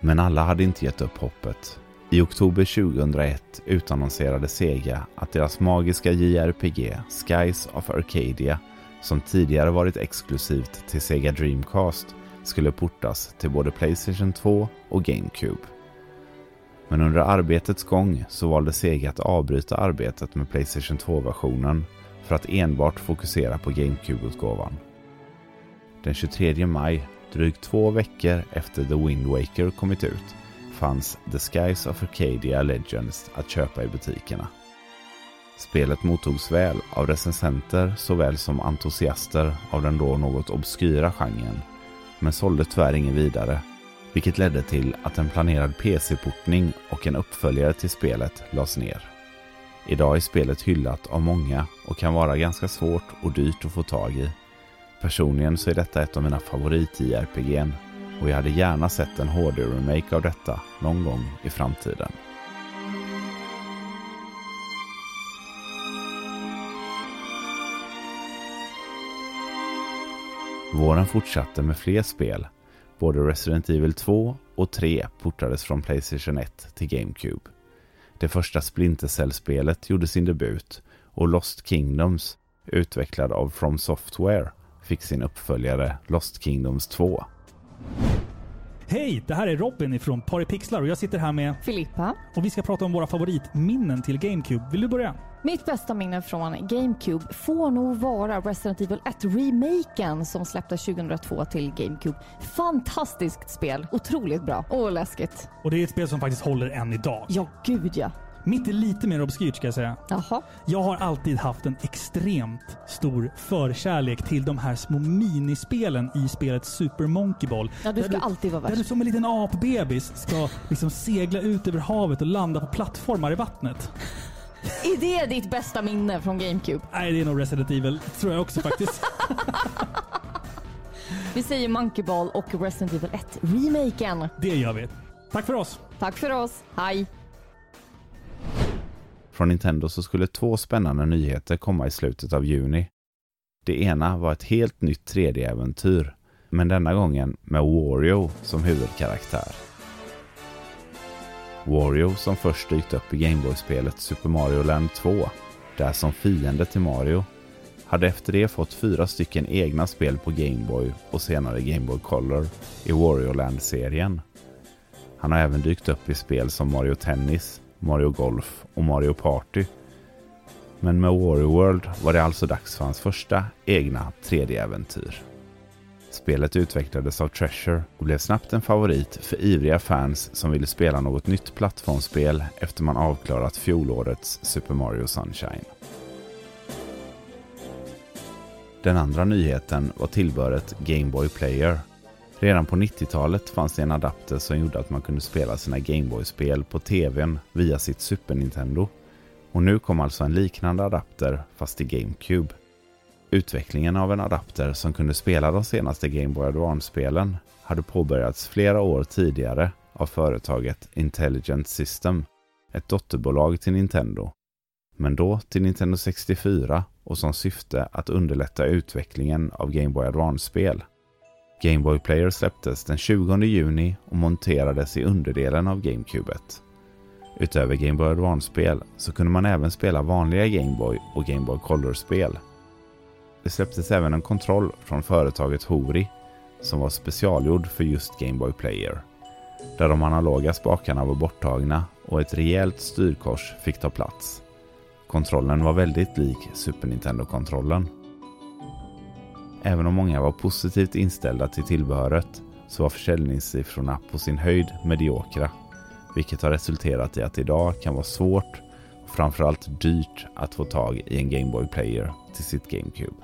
Men alla hade inte gett upp hoppet. I oktober 2001 utannonserade Sega att deras magiska JRPG Skies of Arcadia som tidigare varit exklusivt till Sega Dreamcast skulle portas till både Playstation 2 och GameCube. Men under arbetets gång så valde Sega att avbryta arbetet med Playstation 2-versionen för att enbart fokusera på GameCube-utgåvan. Den 23 maj, drygt två veckor efter The Wind Waker kommit ut, fanns The Skies of Arcadia Legends att köpa i butikerna. Spelet mottogs väl av recensenter såväl som entusiaster av den då något obskyra genren, men sålde tyvärr ingen vidare, vilket ledde till att en planerad PC-portning och en uppföljare till spelet lades ner. Idag är spelet hyllat av många och kan vara ganska svårt och dyrt att få tag i. Personligen så är detta ett av mina favorit-JRPG'n och jag hade gärna sett en HD-remake av detta någon gång i framtiden. Våren fortsatte med fler spel. Både Resident Evil 2 och 3 portades från Playstation 1 till GameCube. Det första Splinter Cell-spelet gjorde sin debut och Lost Kingdoms, utvecklad av From Software, fick sin uppföljare Lost Kingdoms 2. Hej! Det här är Robin ifrån Paripixlar och jag sitter här med Filippa. och vi ska prata om våra favoritminnen till GameCube. Vill du börja? Mitt bästa minne från GameCube får nog vara Resident Evil 1-remaken som släpptes 2002 till GameCube. Fantastiskt spel. Otroligt bra. Och läskigt. Och det är ett spel som faktiskt håller än idag. Ja, gud ja. Mitt är lite mer obskyrt ska jag säga. Jaha. Jag har alltid haft en extremt stor förkärlek till de här små minispelen i spelet Super Monkey Ball. Ja, du ska alltid vara Där du värst. som en liten apbebis ska liksom segla ut över havet och landa på plattformar i vattnet. Är det ditt bästa minne från GameCube? Nej, det är nog Resident Evil, tror jag också faktiskt. Vi säger Monkey Ball och Resident Evil 1-remaken. det gör vi. Tack för oss! Tack för oss. Hej! Från Nintendo så skulle två spännande nyheter komma i slutet av juni. Det ena var ett helt nytt 3D-äventyr, men denna gången med Wario som huvudkaraktär. Wario som först dykt upp i Gameboy-spelet Super Mario Land 2, där som fiende till Mario, hade efter det fått fyra stycken egna spel på Gameboy och senare Gameboy Color i Wario Land-serien. Han har även dykt upp i spel som Mario Tennis, Mario Golf och Mario Party. Men med Wario World var det alltså dags för hans första egna 3D-äventyr. Spelet utvecklades av Treasure och blev snabbt en favorit för ivriga fans som ville spela något nytt plattformsspel efter man avklarat fjolårets Super Mario Sunshine. Den andra nyheten var tillbehöret Game Boy Player. Redan på 90-talet fanns det en adapter som gjorde att man kunde spela sina Game Boy-spel på TVn via sitt Super Nintendo. Och nu kom alltså en liknande adapter fast i GameCube. Utvecklingen av en adapter som kunde spela de senaste Game Boy Advance-spelen hade påbörjats flera år tidigare av företaget Intelligent System, ett dotterbolag till Nintendo. Men då till Nintendo 64 och som syfte att underlätta utvecklingen av Game Boy Advance-spel. Game Boy Player släpptes den 20 juni och monterades i underdelen av GameCubet. Utöver Game Boy Advance-spel så kunde man även spela vanliga Game Boy och Game Boy Color-spel. Det släpptes även en kontroll från företaget Hori som var specialgjord för just Game Boy Player. Där de analoga spakarna var borttagna och ett rejält styrkors fick ta plats. Kontrollen var väldigt lik Super Nintendo-kontrollen. Även om många var positivt inställda till tillbehöret så var försäljningssiffrorna på sin höjd mediokra. Vilket har resulterat i att det idag kan vara svårt och framförallt dyrt att få tag i en Game Boy Player till sitt GameCube.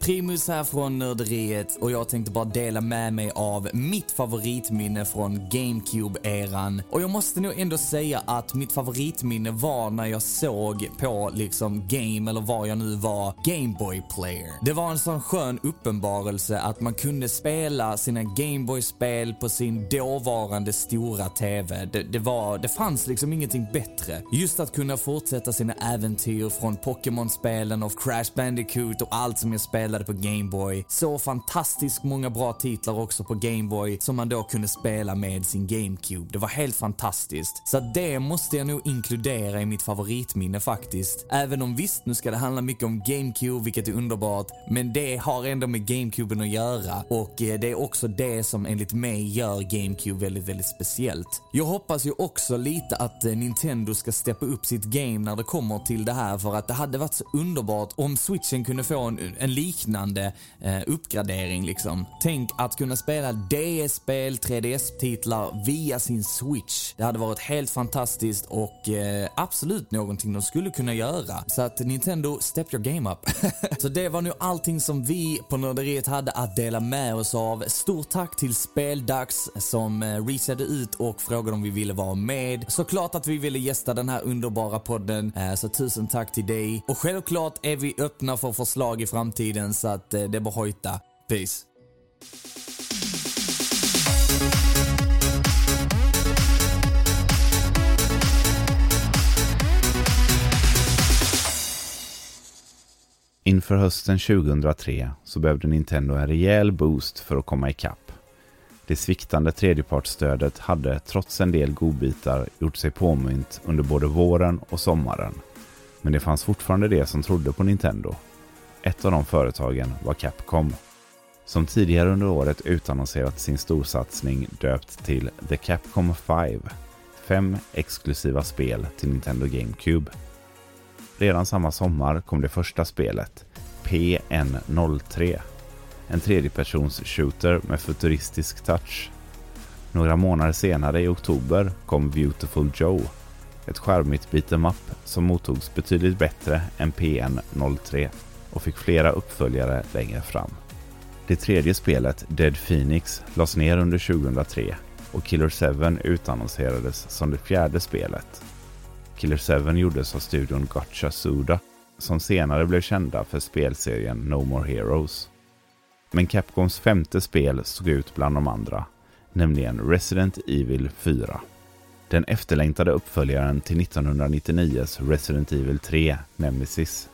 Primus här från Nörderiet och jag tänkte bara dela med mig av mitt favoritminne från GameCube-eran. Och jag måste nog ändå säga att mitt favoritminne var när jag såg på liksom Game, eller var jag nu var, Gameboy Player. Det var en sån skön uppenbarelse att man kunde spela sina Gameboy-spel på sin dåvarande stora TV. Det, det, var, det fanns liksom ingenting bättre. Just att kunna fortsätta sina äventyr från Pokémon-spelen och Crash Bandicoot och allt som jag spelade spelade på Gameboy. Så fantastiskt många bra titlar också på Gameboy som man då kunde spela med sin GameCube. Det var helt fantastiskt. Så det måste jag nog inkludera i mitt favoritminne faktiskt. Även om visst, nu ska det handla mycket om GameCube, vilket är underbart, men det har ändå med GameCuben att göra och eh, det är också det som enligt mig gör GameCube väldigt, väldigt speciellt. Jag hoppas ju också lite att eh, Nintendo ska steppa upp sitt game när det kommer till det här för att det hade varit så underbart om switchen kunde få en, en lik liknande eh, uppgradering liksom. Tänk att kunna spela DS-spel, 3DS-titlar via sin Switch. Det hade varit helt fantastiskt och eh, absolut någonting de skulle kunna göra. Så att Nintendo, step your game up. Så det var nu allting som vi på Nörderiet hade att dela med oss av. Stort tack till Speldags som eh, reachade ut och frågade om vi ville vara med. Såklart att vi ville gästa den här underbara podden, eh, så tusen tack till dig. Och självklart är vi öppna för förslag i framtiden så att eh, det är bara hojta. Peace. Inför hösten 2003 så behövde Nintendo en rejäl boost för att komma ikapp. Det sviktande tredjepartsstödet hade trots en del godbitar gjort sig påmynt under både våren och sommaren. Men det fanns fortfarande de som trodde på Nintendo ett av de företagen var Capcom, som tidigare under året utannonserat sin storsatsning döpt till The Capcom 5. Fem exklusiva spel till Nintendo GameCube. Redan samma sommar kom det första spelet, PN03. En tredjepersons shooter med futuristisk touch. Några månader senare i oktober kom Beautiful Joe. Ett skärmigt beat'em up som mottogs betydligt bättre än PN03 och fick flera uppföljare längre fram. Det tredje spelet, Dead Phoenix, lades ner under 2003 och Killer 7 utannonserades som det fjärde spelet. Killer 7 gjordes av studion Gotcha Suda som senare blev kända för spelserien No More Heroes. Men Capcoms femte spel stod ut bland de andra, nämligen Resident Evil 4. Den efterlängtade uppföljaren till 1999s Resident Evil 3, Nemesis,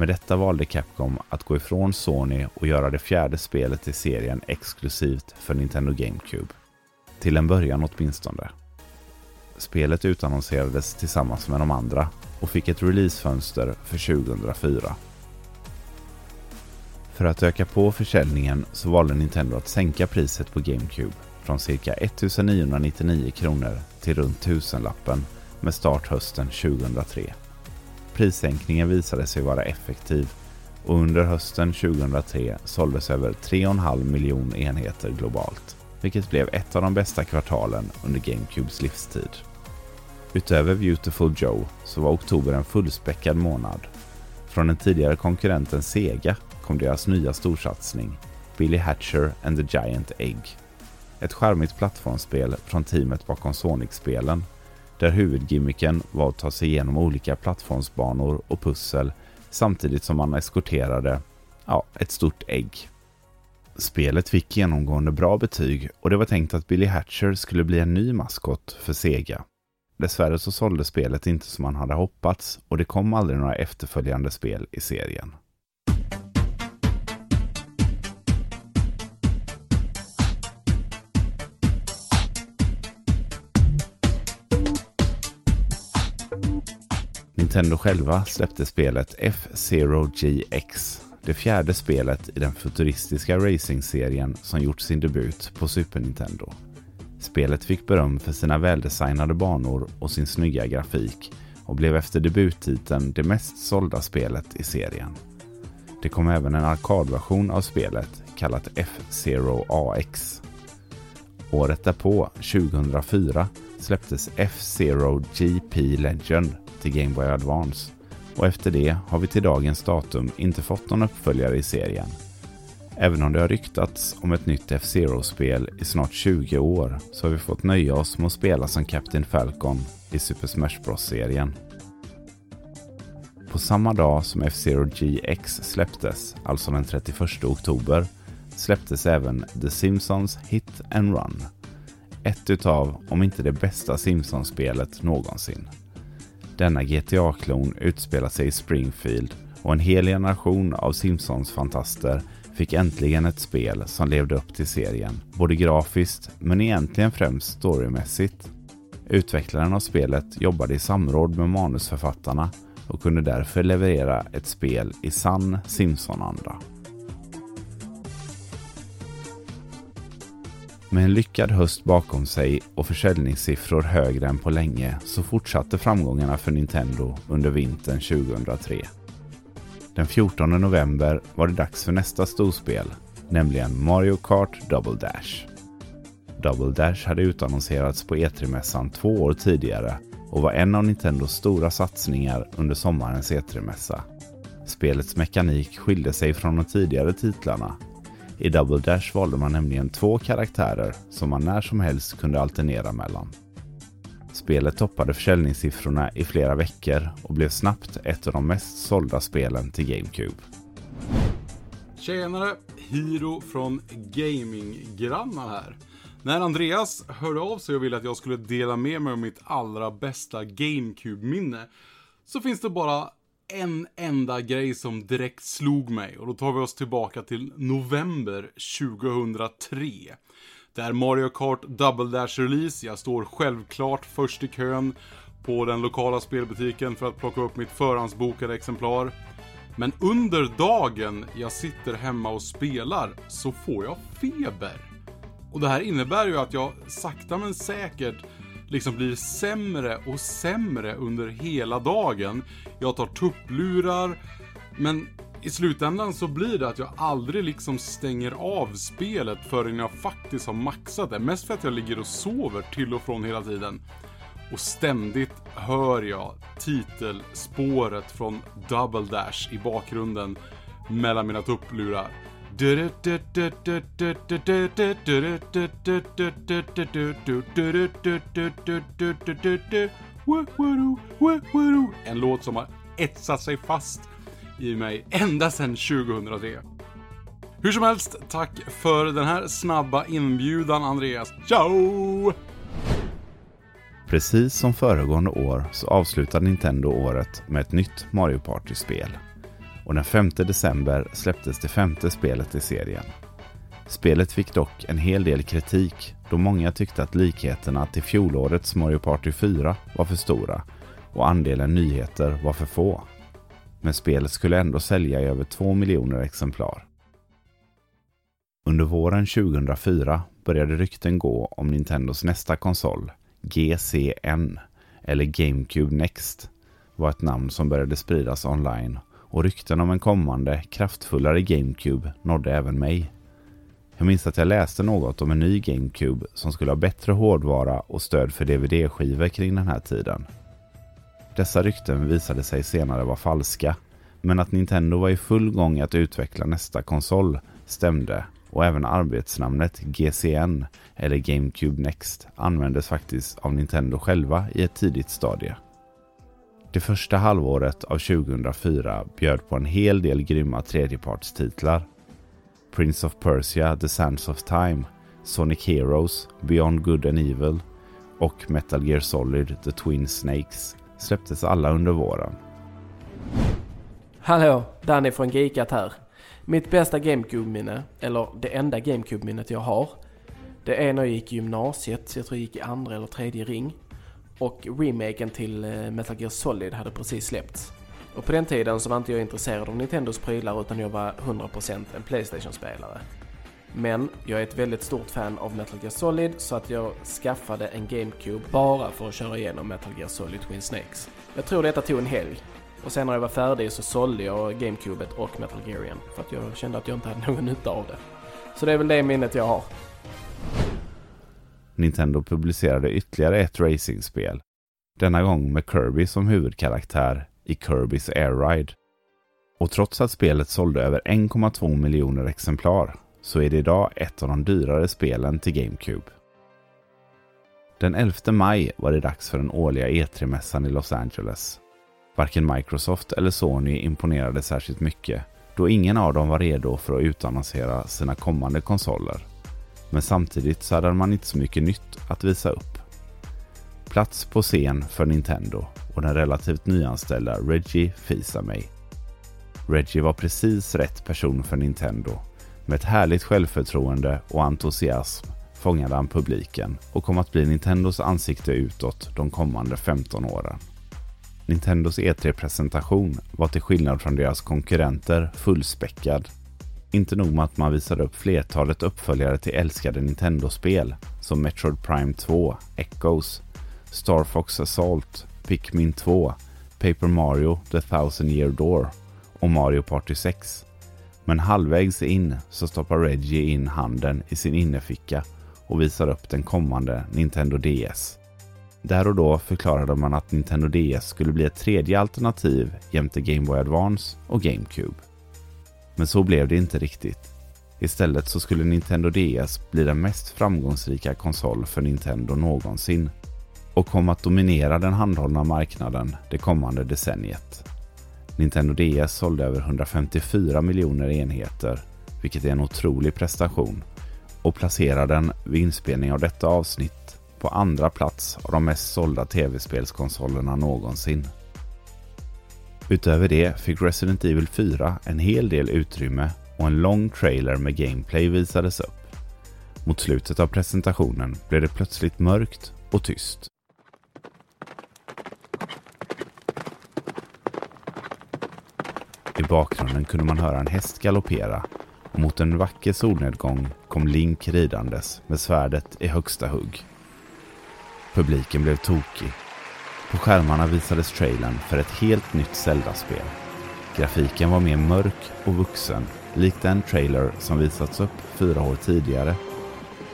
med detta valde Capcom att gå ifrån Sony och göra det fjärde spelet i serien exklusivt för Nintendo GameCube. Till en början åtminstone. Spelet utannonserades tillsammans med de andra och fick ett releasefönster för 2004. För att öka på försäljningen så valde Nintendo att sänka priset på GameCube från cirka 1999 kronor till runt tusenlappen med start hösten 2003. Prissänkningen visade sig vara effektiv och under hösten 2003 såldes över 3,5 miljon enheter globalt, vilket blev ett av de bästa kvartalen under GameCubes livstid. Utöver Beautiful Joe så var oktober en fullspäckad månad. Från den tidigare konkurrenten Sega kom deras nya storsatsning Billy Hatcher and the Giant Egg. Ett charmigt plattformsspel från teamet bakom Sonic-spelen där huvudgimmicken var att ta sig igenom olika plattformsbanor och pussel samtidigt som man eskorterade ja, ett stort ägg. Spelet fick genomgående bra betyg och det var tänkt att Billy Hatcher skulle bli en ny maskot för Sega. Dessvärre så sålde spelet inte som man hade hoppats och det kom aldrig några efterföljande spel i serien. Nintendo själva släppte spelet F-Zero GX, det fjärde spelet i den futuristiska racingserien som gjort sin debut på Super Nintendo. Spelet fick beröm för sina väldesignade banor och sin snygga grafik och blev efter debuttiteln det mest sålda spelet i serien. Det kom även en arkadversion av spelet kallat F-Zero AX. Året därpå, 2004, släpptes F-Zero GP Legend till Game Boy Advance och efter det har vi till dagens datum inte fått någon uppföljare i serien. Även om det har ryktats om ett nytt F-Zero-spel i snart 20 år så har vi fått nöja oss med att spela som Captain Falcon i Super Smash Bros-serien. På samma dag som F-Zero GX släpptes, alltså den 31 oktober, släpptes även The Simpsons Hit and Run. Ett utav, om inte det bästa Simpsons-spelet någonsin. Denna GTA-klon utspelar sig i Springfield och en hel generation av Simpsons-fantaster fick äntligen ett spel som levde upp till serien, både grafiskt men egentligen främst storymässigt. Utvecklaren av spelet jobbade i samråd med manusförfattarna och kunde därför leverera ett spel i sann Simpson-anda. Med en lyckad höst bakom sig och försäljningssiffror högre än på länge så fortsatte framgångarna för Nintendo under vintern 2003. Den 14 november var det dags för nästa storspel, nämligen Mario Kart Double Dash. Double Dash hade utannonserats på E3-mässan två år tidigare och var en av Nintendos stora satsningar under sommarens E3-mässa. Spelets mekanik skilde sig från de tidigare titlarna i Double Dash valde man nämligen två karaktärer som man när som helst kunde alternera mellan. Spelet toppade försäljningssiffrorna i flera veckor och blev snabbt ett av de mest sålda spelen till GameCube. Tjenare! Hiro från Gaminggrannar här. När Andreas hörde av sig och ville att jag skulle dela med mig av mitt allra bästa GameCube-minne så finns det bara en enda grej som direkt slog mig och då tar vi oss tillbaka till november 2003. Det är Mario Kart Double Dash Release. Jag står självklart först i kön på den lokala spelbutiken för att plocka upp mitt förhandsbokade exemplar. Men under dagen jag sitter hemma och spelar så får jag feber. Och det här innebär ju att jag sakta men säkert liksom blir sämre och sämre under hela dagen. Jag tar tupplurar, men i slutändan så blir det att jag aldrig liksom stänger av spelet förrän jag faktiskt har maxat det. Mest för att jag ligger och sover till och från hela tiden. Och ständigt hör jag titelspåret från Double Dash i bakgrunden mellan mina tupplurar. En låt som har etsat sig fast i mig ända sedan 2003. Hur som helst, tack för den här snabba inbjudan Andreas. Ciao! Precis som föregående år så avslutade Nintendo året med ett nytt Mario Party-spel och den 5 december släpptes det femte spelet i serien. Spelet fick dock en hel del kritik då många tyckte att likheterna till fjolårets Mario Party 4 var för stora och andelen nyheter var för få. Men spelet skulle ändå sälja i över 2 miljoner exemplar. Under våren 2004 började rykten gå om Nintendos nästa konsol, GCN, eller GameCube Next, var ett namn som började spridas online och rykten om en kommande, kraftfullare GameCube nådde även mig. Jag minns att jag läste något om en ny GameCube som skulle ha bättre hårdvara och stöd för DVD-skivor kring den här tiden. Dessa rykten visade sig senare vara falska, men att Nintendo var i full gång att utveckla nästa konsol stämde och även arbetsnamnet GCN eller GameCube Next användes faktiskt av Nintendo själva i ett tidigt stadie. Det första halvåret av 2004 bjöd på en hel del grymma tredjepartstitlar. Prince of Persia, The Sands of Time, Sonic Heroes, Beyond Good and Evil och Metal Gear Solid The Twin Snakes släpptes alla under våren. Hallå, Danny från Geekat här. Mitt bästa GameCube-minne, eller det enda GameCube-minnet jag har, det är när jag gick i gymnasiet, jag tror jag gick i andra eller tredje ring. Och remaken till eh, Metal Gear Solid hade precis släppts. Och på den tiden så var inte jag intresserad av Nintendos prylar utan jag var 100% en Playstation-spelare. Men jag är ett väldigt stort fan av Metal Gear Solid så att jag skaffade en GameCube bara för att köra igenom Metal Gear Solid Twin Snakes. Jag tror detta tog en helg. Och sen när jag var färdig så sålde jag GameCubet och Metal Gear igen. För att jag kände att jag inte hade någon nytta av det. Så det är väl det minnet jag har. Nintendo publicerade ytterligare ett racingspel. Denna gång med Kirby som huvudkaraktär i Kirby's Air Ride. Och trots att spelet sålde över 1,2 miljoner exemplar så är det idag ett av de dyrare spelen till GameCube. Den 11 maj var det dags för den årliga E3-mässan i Los Angeles. Varken Microsoft eller Sony imponerade särskilt mycket då ingen av dem var redo för att utannonsera sina kommande konsoler. Men samtidigt så hade man inte så mycket nytt att visa upp. Plats på scen för Nintendo och den relativt nyanställda Reggie Fils-Aimé. Reggie var precis rätt person för Nintendo. Med ett härligt självförtroende och entusiasm fångade han publiken och kom att bli Nintendos ansikte utåt de kommande 15 åren. Nintendos E3-presentation var till skillnad från deras konkurrenter fullspäckad. Inte nog med att man visade upp flertalet uppföljare till älskade Nintendo-spel som Metroid Prime 2, Echoes, Star Fox Assault, Pikmin 2, Paper Mario The Thousand Year Door och Mario Party 6. Men halvvägs in så stoppar Reggie in handen i sin innerficka och visar upp den kommande Nintendo DS. Där och då förklarade man att Nintendo DS skulle bli ett tredje alternativ jämte Game Boy Advance och GameCube. Men så blev det inte riktigt. Istället så skulle Nintendo DS bli den mest framgångsrika konsol för Nintendo någonsin och kom att dominera den handhållna marknaden det kommande decenniet. Nintendo DS sålde över 154 miljoner enheter, vilket är en otrolig prestation och placerar den vid inspelning av detta avsnitt på andra plats av de mest sålda tv-spelskonsolerna någonsin. Utöver det fick Resident Evil 4 en hel del utrymme och en lång trailer med gameplay visades upp. Mot slutet av presentationen blev det plötsligt mörkt och tyst. I bakgrunden kunde man höra en häst galoppera och mot en vacker solnedgång kom Link ridandes med svärdet i högsta hugg. Publiken blev tokig. På skärmarna visades trailern för ett helt nytt Zelda-spel. Grafiken var mer mörk och vuxen, likt den trailer som visats upp fyra år tidigare.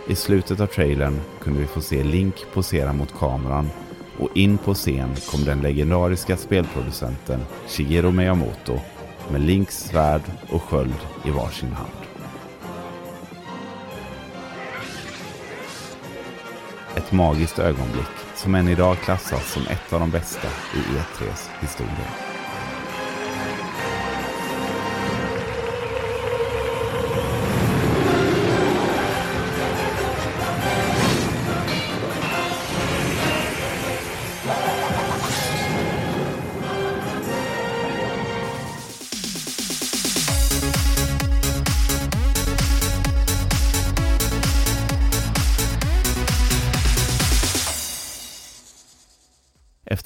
I slutet av trailern kunde vi få se Link posera mot kameran och in på scen kom den legendariska spelproducenten Shigeru Miyamoto med Links svärd och sköld i varsin hand. Ett magiskt ögonblick som än idag klassas som ett av de bästa i E3s historia.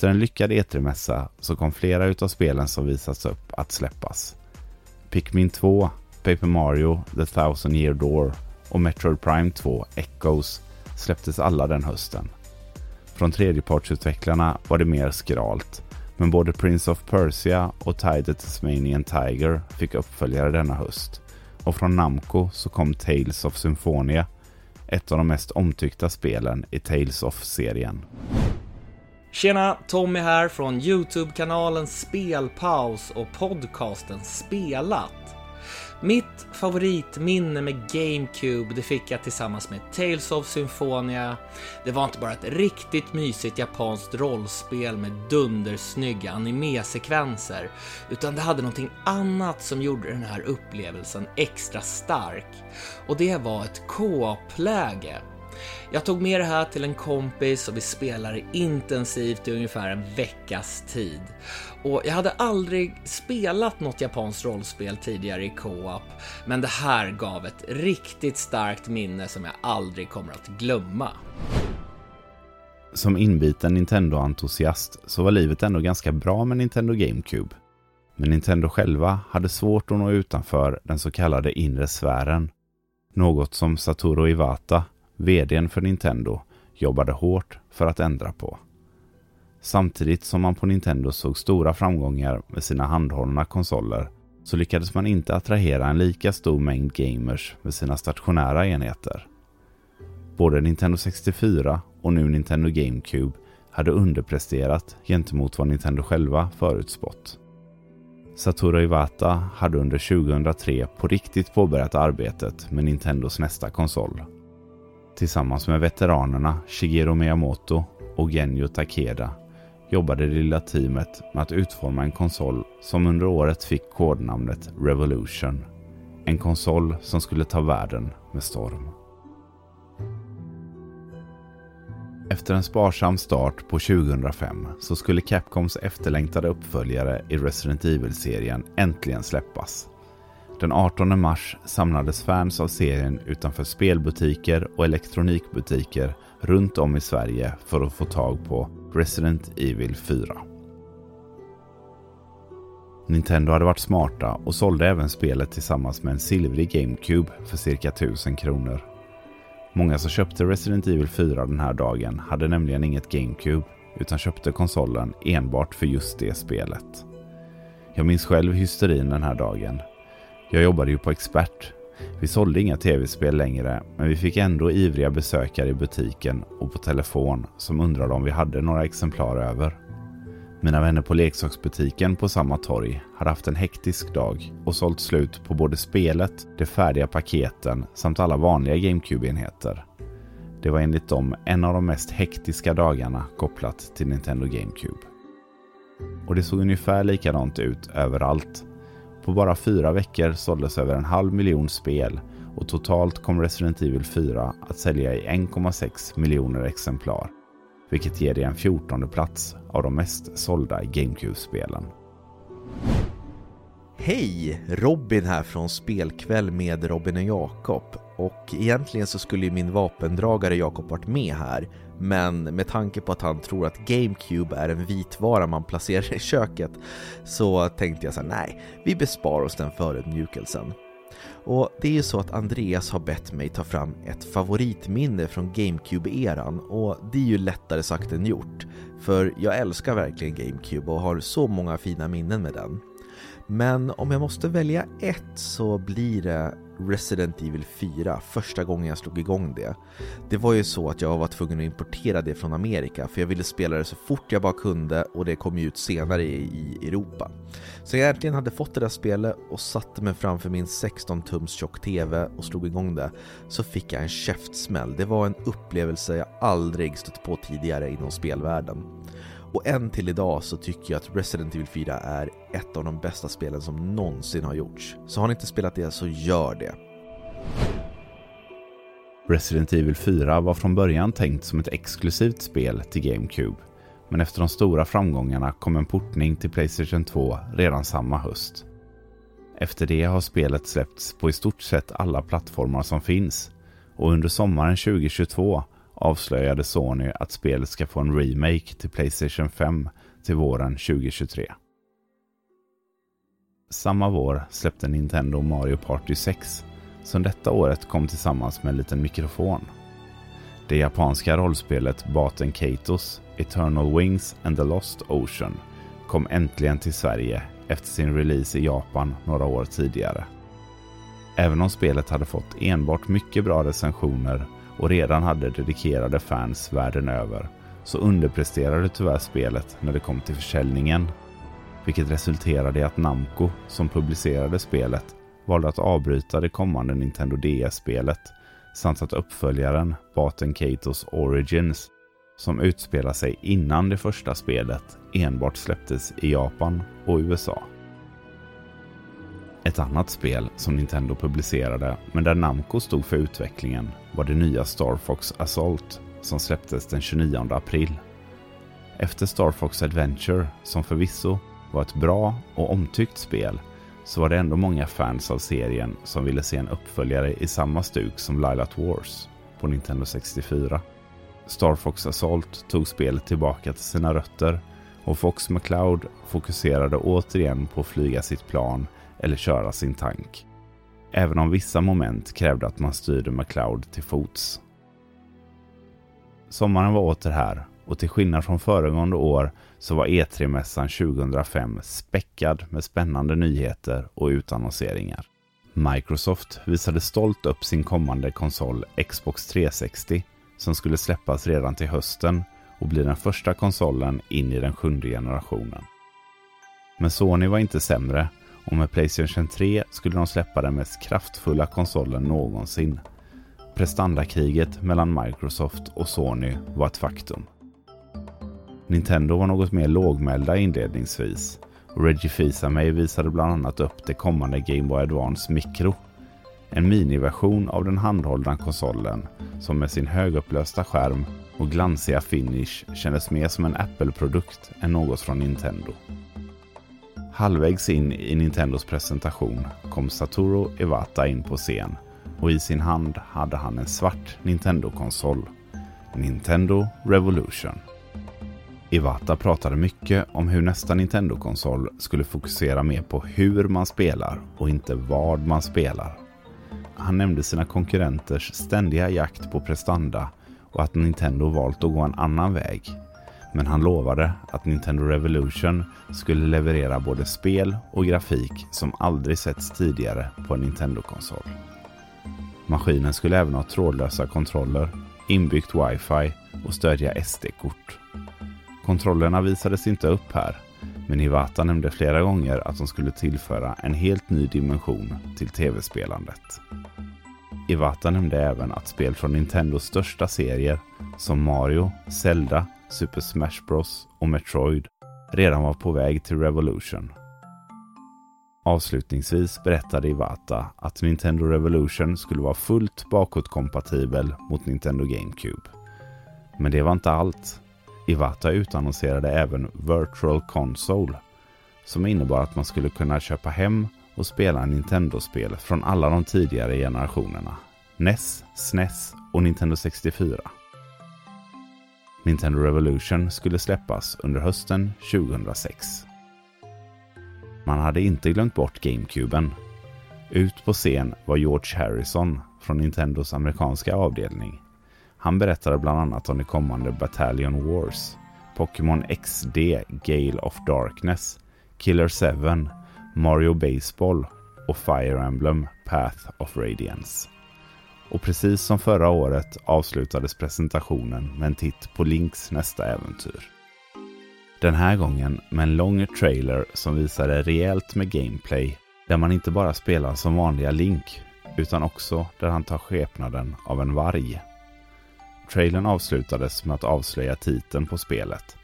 Efter en lyckad E3-mässa så kom flera utav spelen som visats upp att släppas. Pikmin 2, Paper Mario, The Thousand Year Door och Metroid Prime 2, Echoes släpptes alla den hösten. Från tredjepartsutvecklarna var det mer skralt, men både Prince of Persia och Tide the Tasmanian Tiger fick uppföljare denna höst. Och från Namco så kom Tales of Symphonia, ett av de mest omtyckta spelen i Tales of-serien. Tjena! Tommy här från Youtube-kanalen Spelpaus och podcasten Spelat. Mitt favoritminne med GameCube det fick jag tillsammans med Tales of Symphonia. Det var inte bara ett riktigt mysigt japanskt rollspel med dundersnygga animesekvenser utan det hade någonting annat som gjorde den här upplevelsen extra stark. Och det var ett co-op-läge. Jag tog med det här till en kompis och vi spelade intensivt i ungefär en veckas tid. Och jag hade aldrig spelat något japanskt rollspel tidigare i co-op, men det här gav ett riktigt starkt minne som jag aldrig kommer att glömma. Som inbiten Nintendo-entusiast så var livet ändå ganska bra med Nintendo GameCube. Men Nintendo själva hade svårt att nå utanför den så kallade inre sfären. Något som Satoru Iwata, VDn för Nintendo, jobbade hårt för att ändra på. Samtidigt som man på Nintendo såg stora framgångar med sina handhållna konsoler så lyckades man inte attrahera en lika stor mängd gamers med sina stationära enheter. Både Nintendo 64 och nu Nintendo GameCube hade underpresterat gentemot vad Nintendo själva förutspått. Satoru Iwata hade under 2003 på riktigt påbörjat arbetet med Nintendos nästa konsol. Tillsammans med veteranerna Shigeru Miyamoto och Genyo Takeda jobbade det lilla teamet med att utforma en konsol som under året fick kodnamnet Revolution. En konsol som skulle ta världen med storm. Efter en sparsam start på 2005 så skulle Capcoms efterlängtade uppföljare i Resident Evil-serien äntligen släppas. Den 18 mars samlades fans av serien utanför spelbutiker och elektronikbutiker runt om i Sverige för att få tag på Resident Evil 4. Nintendo hade varit smarta och sålde även spelet tillsammans med en silvrig GameCube för cirka 1000 kronor. Många som köpte Resident Evil 4 den här dagen hade nämligen inget GameCube utan köpte konsolen enbart för just det spelet. Jag minns själv hysterin den här dagen. Jag jobbade ju på Expert. Vi sålde inga tv-spel längre men vi fick ändå ivriga besökare i butiken och på telefon som undrade om vi hade några exemplar över. Mina vänner på leksaksbutiken på samma torg hade haft en hektisk dag och sålt slut på både spelet, de färdiga paketen samt alla vanliga GameCube-enheter. Det var enligt dem en av de mest hektiska dagarna kopplat till Nintendo GameCube. Och det såg ungefär likadant ut överallt. På bara fyra veckor såldes över en halv miljon spel och totalt kom Resident Evil 4 att sälja i 1,6 miljoner exemplar vilket ger det en 14 plats av de mest sålda GameCube-spelen. Hej! Robin här från Spelkväll med Robin och Jakob. Och egentligen så skulle ju min vapendragare Jakob varit med här, men med tanke på att han tror att GameCube är en vitvara man placerar i köket så tänkte jag så här, nej, vi besparar oss den förödmjukelsen. Och det är ju så att Andreas har bett mig ta fram ett favoritminne från GameCube-eran och det är ju lättare sagt än gjort. För jag älskar verkligen GameCube och har så många fina minnen med den. Men om jag måste välja ett så blir det Resident Evil 4, första gången jag slog igång det. Det var ju så att jag var tvungen att importera det från Amerika för jag ville spela det så fort jag bara kunde och det kom ju ut senare i Europa. Så jag äntligen hade fått det där spelet och satte mig framför min 16 tums tjock TV och slog igång det så fick jag en käftsmäll. Det var en upplevelse jag aldrig stött på tidigare inom spelvärlden. Och än till idag så tycker jag att Resident Evil 4 är ett av de bästa spelen som någonsin har gjorts. Så har ni inte spelat det så gör det. Resident Evil 4 var från början tänkt som ett exklusivt spel till GameCube. Men efter de stora framgångarna kom en portning till Playstation 2 redan samma höst. Efter det har spelet släppts på i stort sett alla plattformar som finns och under sommaren 2022 avslöjade Sony att spelet ska få en remake till Playstation 5 till våren 2023. Samma vår släppte Nintendo Mario Party 6 som detta året kom tillsammans med en liten mikrofon. Det japanska rollspelet Baten Katos Eternal Wings and the Lost Ocean kom äntligen till Sverige efter sin release i Japan några år tidigare. Även om spelet hade fått enbart mycket bra recensioner och redan hade dedikerade fans världen över så underpresterade tyvärr spelet när det kom till försäljningen. Vilket resulterade i att Namco, som publicerade spelet, valde att avbryta det kommande Nintendo DS-spelet samt att uppföljaren Baten Katos Origins som utspelar sig innan det första spelet enbart släpptes i Japan och USA. Ett annat spel som Nintendo publicerade, men där Namco stod för utvecklingen, var det nya Star Fox Assault som släpptes den 29 april. Efter Star Fox Adventure, som förvisso var ett bra och omtyckt spel, så var det ändå många fans av serien som ville se en uppföljare i samma stuk som Lilat Wars på Nintendo 64. Star Fox Assault tog spelet tillbaka till sina rötter och Fox McCloud fokuserade återigen på att flyga sitt plan eller köra sin tank. Även om vissa moment krävde att man styrde McCloud till fots. Sommaren var åter här och till skillnad från föregående år så var E3-mässan 2005 späckad med spännande nyheter och utannonseringar. Microsoft visade stolt upp sin kommande konsol Xbox 360 som skulle släppas redan till hösten och bli den första konsolen in i den sjunde generationen. Men Sony var inte sämre och med Playstation 3 skulle de släppa den mest kraftfulla konsolen någonsin. Prestandakriget mellan Microsoft och Sony var ett faktum. Nintendo var något mer lågmälda inledningsvis och Reggie Fils-Aimé visade bland annat upp det kommande Game Boy Advance Micro. En miniversion av den handhållna konsolen som med sin högupplösta skärm och glansiga finish kändes mer som en Apple-produkt än något från Nintendo. Halvvägs in i Nintendos presentation kom Satoru Iwata in på scen och i sin hand hade han en svart Nintendo-konsol. Nintendo Revolution. Iwata pratade mycket om hur nästa Nintendo-konsol skulle fokusera mer på hur man spelar och inte vad man spelar. Han nämnde sina konkurrenters ständiga jakt på prestanda och att Nintendo valt att gå en annan väg. Men han lovade att Nintendo Revolution skulle leverera både spel och grafik som aldrig setts tidigare på en Nintendo-konsol. Maskinen skulle även ha trådlösa kontroller, inbyggt wifi och stödja SD-kort. Kontrollerna visades inte upp här, men Iwata nämnde flera gånger att de skulle tillföra en helt ny dimension till tv-spelandet. Iwata nämnde även att spel från Nintendos största serier som Mario, Zelda, Super Smash Bros och Metroid redan var på väg till Revolution. Avslutningsvis berättade Iwata att Nintendo Revolution skulle vara fullt bakåtkompatibel mot Nintendo GameCube. Men det var inte allt. Iwata utannonserade även Virtual Console som innebar att man skulle kunna köpa hem och spela Nintendo-spel från alla de tidigare generationerna. NES, SNES och Nintendo 64. Nintendo Revolution skulle släppas under hösten 2006. Man hade inte glömt bort GameCuben. Ut på scen var George Harrison från Nintendos amerikanska avdelning han berättade bland annat om det kommande Battalion Wars, Pokémon XD Gale of Darkness, Killer 7, Mario Baseball och Fire Emblem Path of Radiance. Och precis som förra året avslutades presentationen med en titt på Links nästa äventyr. Den här gången med en lång trailer som visade rejält med gameplay där man inte bara spelar som vanliga Link utan också där han tar skepnaden av en varg. Trailern avslutades med att avslöja titeln på spelet,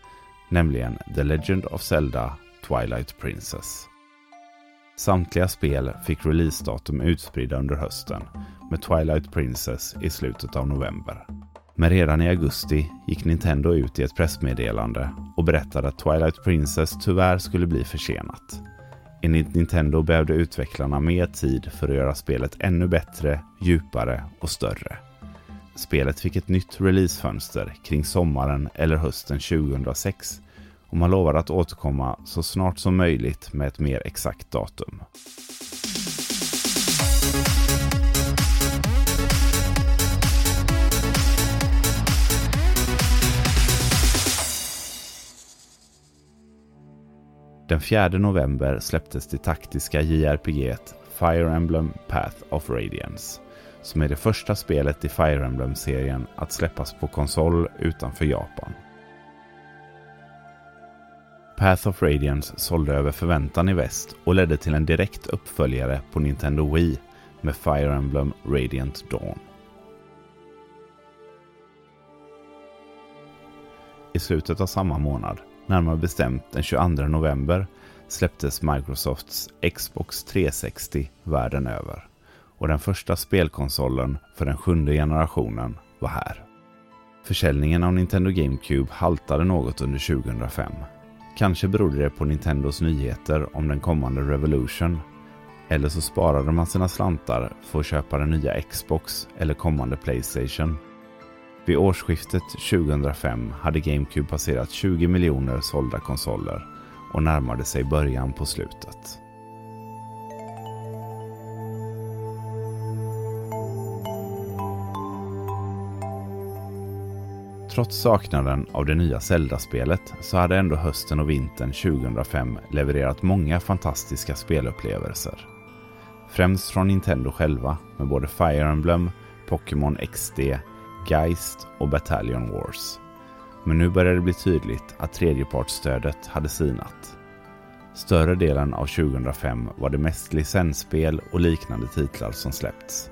nämligen The Legend of Zelda Twilight Princess. Samtliga spel fick releasedatum utspridda under hösten, med Twilight Princess i slutet av november. Men redan i augusti gick Nintendo ut i ett pressmeddelande och berättade att Twilight Princess tyvärr skulle bli försenat. Enligt Nintendo behövde utvecklarna mer tid för att göra spelet ännu bättre, djupare och större. Spelet fick ett nytt releasefönster kring sommaren eller hösten 2006 och man lovade att återkomma så snart som möjligt med ett mer exakt datum. Den 4 november släpptes det taktiska JRPG Fire Emblem Path of Radiance som är det första spelet i Fire Emblem-serien att släppas på konsol utanför Japan. Path of Radiance sålde över förväntan i väst och ledde till en direkt uppföljare på Nintendo Wii med Fire Emblem Radiant Dawn. I slutet av samma månad, närmare bestämt den 22 november, släpptes Microsofts Xbox 360 världen över och den första spelkonsolen för den sjunde generationen var här. Försäljningen av Nintendo GameCube haltade något under 2005. Kanske berodde det på Nintendos nyheter om den kommande Revolution. Eller så sparade man sina slantar för att köpa den nya Xbox eller kommande Playstation. Vid årsskiftet 2005 hade GameCube passerat 20 miljoner sålda konsoler och närmade sig början på slutet. Trots saknaden av det nya Zelda-spelet så hade ändå hösten och vintern 2005 levererat många fantastiska spelupplevelser. Främst från Nintendo själva med både Fire Emblem, Pokémon XD, Geist och Battalion Wars. Men nu började det bli tydligt att tredjepartsstödet hade sinat. Större delen av 2005 var det mest licensspel och liknande titlar som släppts.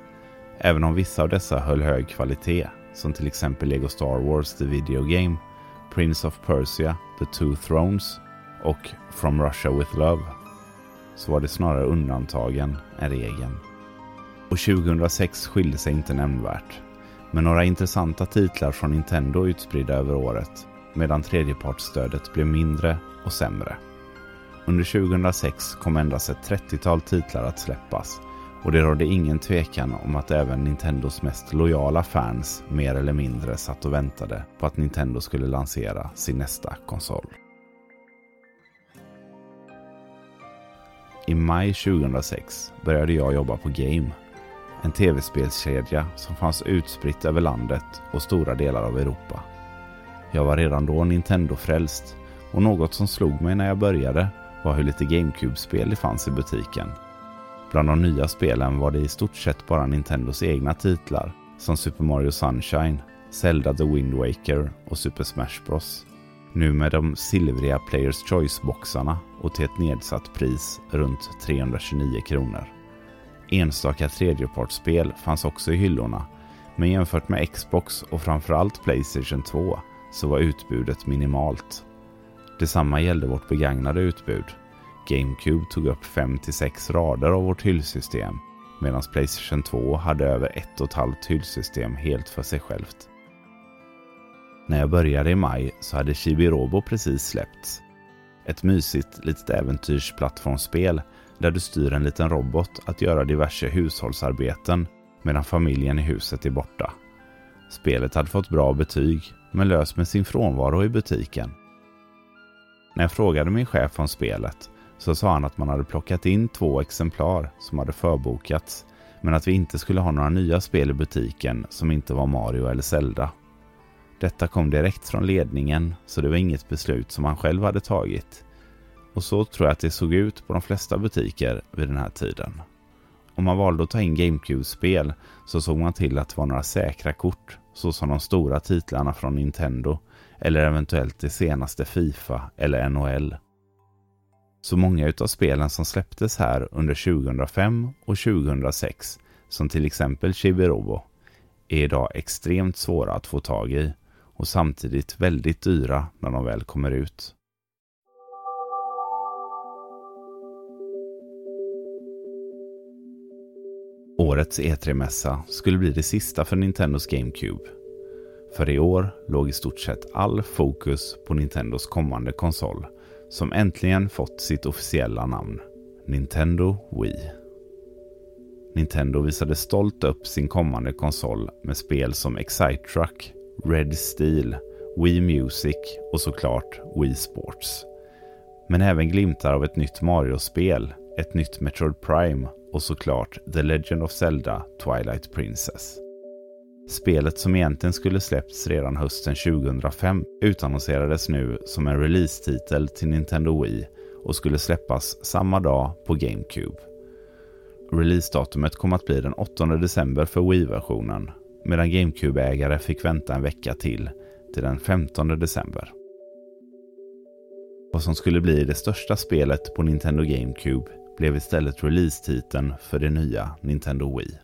Även om vissa av dessa höll hög kvalitet som till exempel Lego Star Wars The Video Game, Prince of Persia, The Two Thrones och From Russia With Love så var det snarare undantagen än regeln. Och 2006 skilde sig inte nämnvärt med några intressanta titlar från Nintendo utspridda över året medan tredjepartsstödet blev mindre och sämre. Under 2006 kom endast ett 30-tal titlar att släppas och det rådde ingen tvekan om att även Nintendos mest lojala fans mer eller mindre satt och väntade på att Nintendo skulle lansera sin nästa konsol. I maj 2006 började jag jobba på Game, en tv-spelskedja som fanns utspritt över landet och stora delar av Europa. Jag var redan då Nintendo-frälst och något som slog mig när jag började var hur lite GameCube-spel det fanns i butiken Bland de nya spelen var det i stort sett bara Nintendos egna titlar som Super Mario Sunshine, Zelda The Wind Waker och Super Smash Bros. Nu med de silvriga Players Choice-boxarna och till ett nedsatt pris runt 329 kronor. Enstaka tredjepartsspel fanns också i hyllorna, men jämfört med Xbox och framförallt Playstation 2 så var utbudet minimalt. Detsamma gällde vårt begagnade utbud. GameCube tog upp 5-6 rader av vårt hyllsystem medan Playstation 2 hade över ett och ett halvt hyllsystem helt för sig självt. När jag började i maj så hade Chibi-Robo precis släppts. Ett mysigt litet äventyrsplattformsspel där du styr en liten robot att göra diverse hushållsarbeten medan familjen i huset är borta. Spelet hade fått bra betyg men lös med sin frånvaro i butiken. När jag frågade min chef om spelet så sa han att man hade plockat in två exemplar som hade förbokats men att vi inte skulle ha några nya spel i butiken som inte var Mario eller Zelda. Detta kom direkt från ledningen så det var inget beslut som han själv hade tagit. Och så tror jag att det såg ut på de flesta butiker vid den här tiden. Om man valde att ta in GameCube-spel så såg man till att det var några säkra kort såsom de stora titlarna från Nintendo eller eventuellt det senaste Fifa eller NHL. Så många utav spelen som släpptes här under 2005 och 2006, som till exempel Chibirobo, är idag extremt svåra att få tag i och samtidigt väldigt dyra när de väl kommer ut. Årets E3-mässa skulle bli det sista för Nintendos GameCube. För i år låg i stort sett all fokus på Nintendos kommande konsol som äntligen fått sitt officiella namn. Nintendo Wii. Nintendo visade stolt upp sin kommande konsol med spel som Excite Truck, Red Steel, Wii Music och såklart Wii Sports. Men även glimtar av ett nytt Mario-spel, ett nytt Metroid Prime och såklart The Legend of Zelda Twilight Princess. Spelet som egentligen skulle släppts redan hösten 2005 utannonserades nu som en release-titel till Nintendo Wii och skulle släppas samma dag på GameCube. Releasedatumet kom att bli den 8 december för Wii-versionen medan GameCube-ägare fick vänta en vecka till, till den 15 december. Vad som skulle bli det största spelet på Nintendo GameCube blev istället releasetiteln för det nya Nintendo Wii.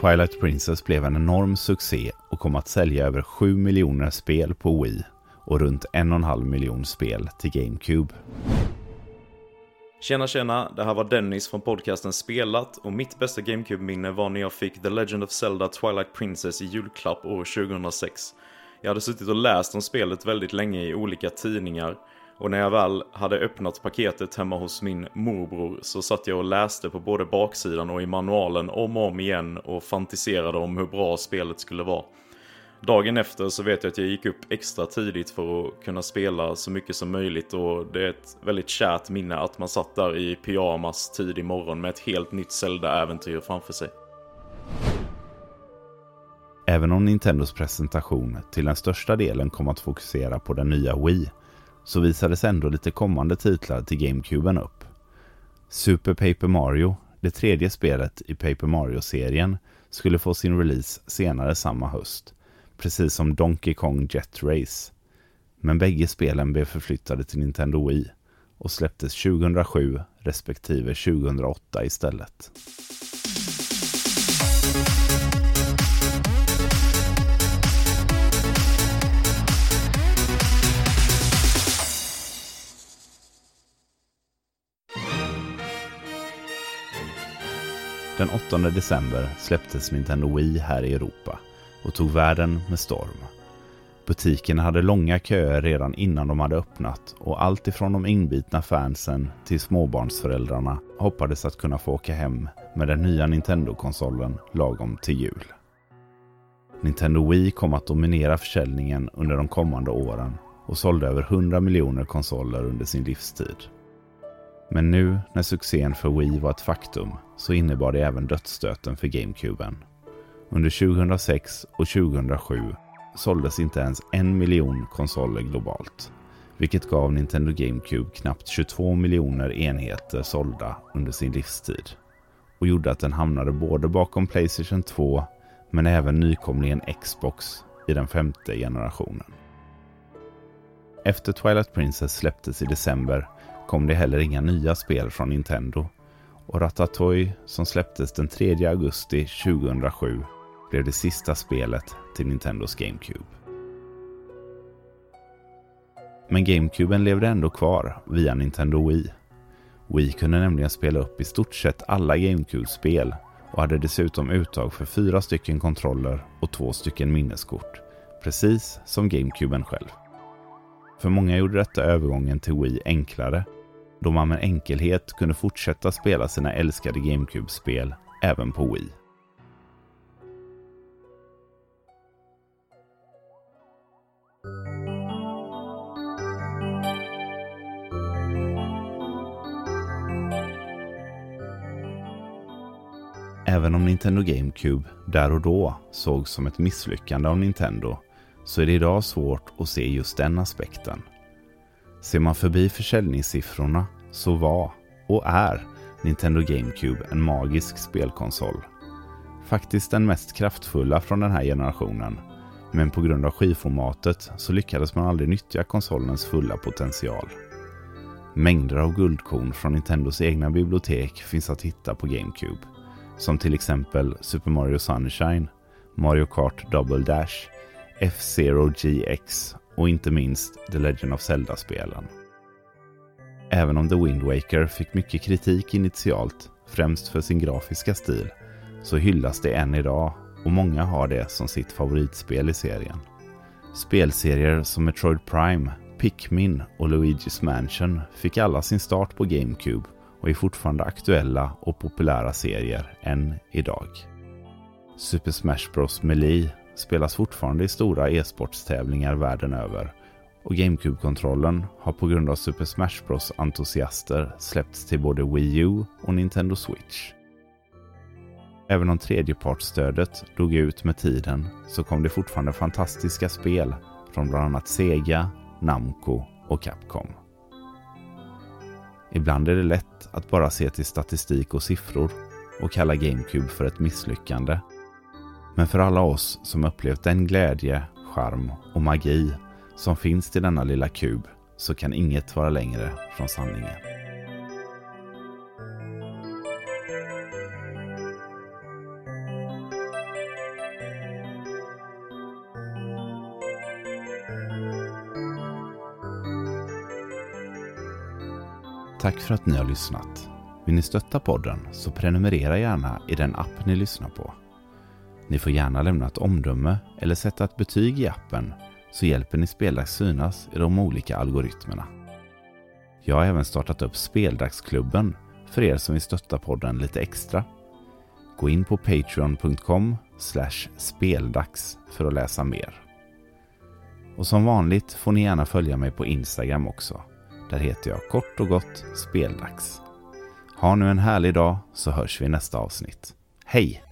Twilight Princess blev en enorm succé och kom att sälja över 7 miljoner spel på Wii och runt en och en halv miljon spel till GameCube. Tjena tjena, det här var Dennis från podcasten Spelat och mitt bästa GameCube-minne var när jag fick The Legend of Zelda Twilight Princess i julklapp år 2006. Jag hade suttit och läst om spelet väldigt länge i olika tidningar och när jag väl hade öppnat paketet hemma hos min morbror så satt jag och läste på både baksidan och i manualen om och om igen och fantiserade om hur bra spelet skulle vara. Dagen efter så vet jag att jag gick upp extra tidigt för att kunna spela så mycket som möjligt och det är ett väldigt kärt minne att man satt där i pyjamas tidig morgon med ett helt nytt Zelda-äventyr framför sig. Även om Nintendos presentation till den största delen kom att fokusera på den nya Wii så visades ändå lite kommande titlar till GameCuben upp. Super Paper Mario, det tredje spelet i Paper Mario-serien, skulle få sin release senare samma höst, precis som Donkey Kong Jet Race. Men bägge spelen blev förflyttade till Nintendo Wii och släpptes 2007 respektive 2008 istället. Den 8 december släpptes Nintendo Wii här i Europa och tog världen med storm. Butikerna hade långa köer redan innan de hade öppnat och allt ifrån de inbitna fansen till småbarnsföräldrarna hoppades att kunna få åka hem med den nya Nintendo-konsolen lagom till jul. Nintendo Wii kom att dominera försäljningen under de kommande åren och sålde över 100 miljoner konsoler under sin livstid. Men nu när succén för Wii var ett faktum så innebar det även dödsstöten för GameCuben. Under 2006 och 2007 såldes inte ens en miljon konsoler globalt, vilket gav Nintendo GameCube knappt 22 miljoner enheter sålda under sin livstid och gjorde att den hamnade både bakom Playstation 2 men även nykomlingen Xbox i den femte generationen. Efter Twilight Princess släpptes i december kom det heller inga nya spel från Nintendo och Ratatouille som släpptes den 3 augusti 2007 blev det sista spelet till Nintendos GameCube. Men GameCuben levde ändå kvar via Nintendo Wii. Wii kunde nämligen spela upp i stort sett alla GameCube-spel och hade dessutom uttag för fyra stycken kontroller och två stycken minneskort. Precis som GameCuben själv. För många gjorde detta övergången till Wii enklare då man med enkelhet kunde fortsätta spela sina älskade GameCube-spel även på Wii. Även om Nintendo GameCube där och då sågs som ett misslyckande av Nintendo så är det idag svårt att se just den aspekten. Ser man förbi försäljningssiffrorna så var och är Nintendo GameCube en magisk spelkonsol. Faktiskt den mest kraftfulla från den här generationen. Men på grund av skivformatet så lyckades man aldrig nyttja konsolens fulla potential. Mängder av guldkorn från Nintendos egna bibliotek finns att hitta på GameCube. Som till exempel Super Mario Sunshine, Mario Kart Double Dash, F-Zero GX och inte minst The Legend of Zelda-spelen. Även om The Wind Waker fick mycket kritik initialt, främst för sin grafiska stil, så hyllas det än idag och många har det som sitt favoritspel i serien. Spelserier som Metroid Prime, Pikmin och Luigi's Mansion fick alla sin start på GameCube och är fortfarande aktuella och populära serier än idag. Super Smash Bros Melee spelas fortfarande i stora e-sportstävlingar världen över och GameCube-kontrollen har på grund av Super Smash Bros entusiaster släppts till både Wii U och Nintendo Switch. Även om tredjepartsstödet dog ut med tiden så kom det fortfarande fantastiska spel från bland annat Sega, Namco och Capcom. Ibland är det lätt att bara se till statistik och siffror och kalla GameCube för ett misslyckande. Men för alla oss som upplevt den glädje, charm och magi som finns till denna lilla kub så kan inget vara längre från sanningen. Tack för att ni har lyssnat. Vill ni stötta podden så prenumerera gärna i den app ni lyssnar på. Ni får gärna lämna ett omdöme eller sätta ett betyg i appen så hjälper ni Speldags synas i de olika algoritmerna. Jag har även startat upp Speldagsklubben för er som vill stötta podden lite extra. Gå in på patreon.com speldags för att läsa mer. Och som vanligt får ni gärna följa mig på Instagram också. Där heter jag kort och gott Speldags. Ha nu en härlig dag så hörs vi i nästa avsnitt. Hej!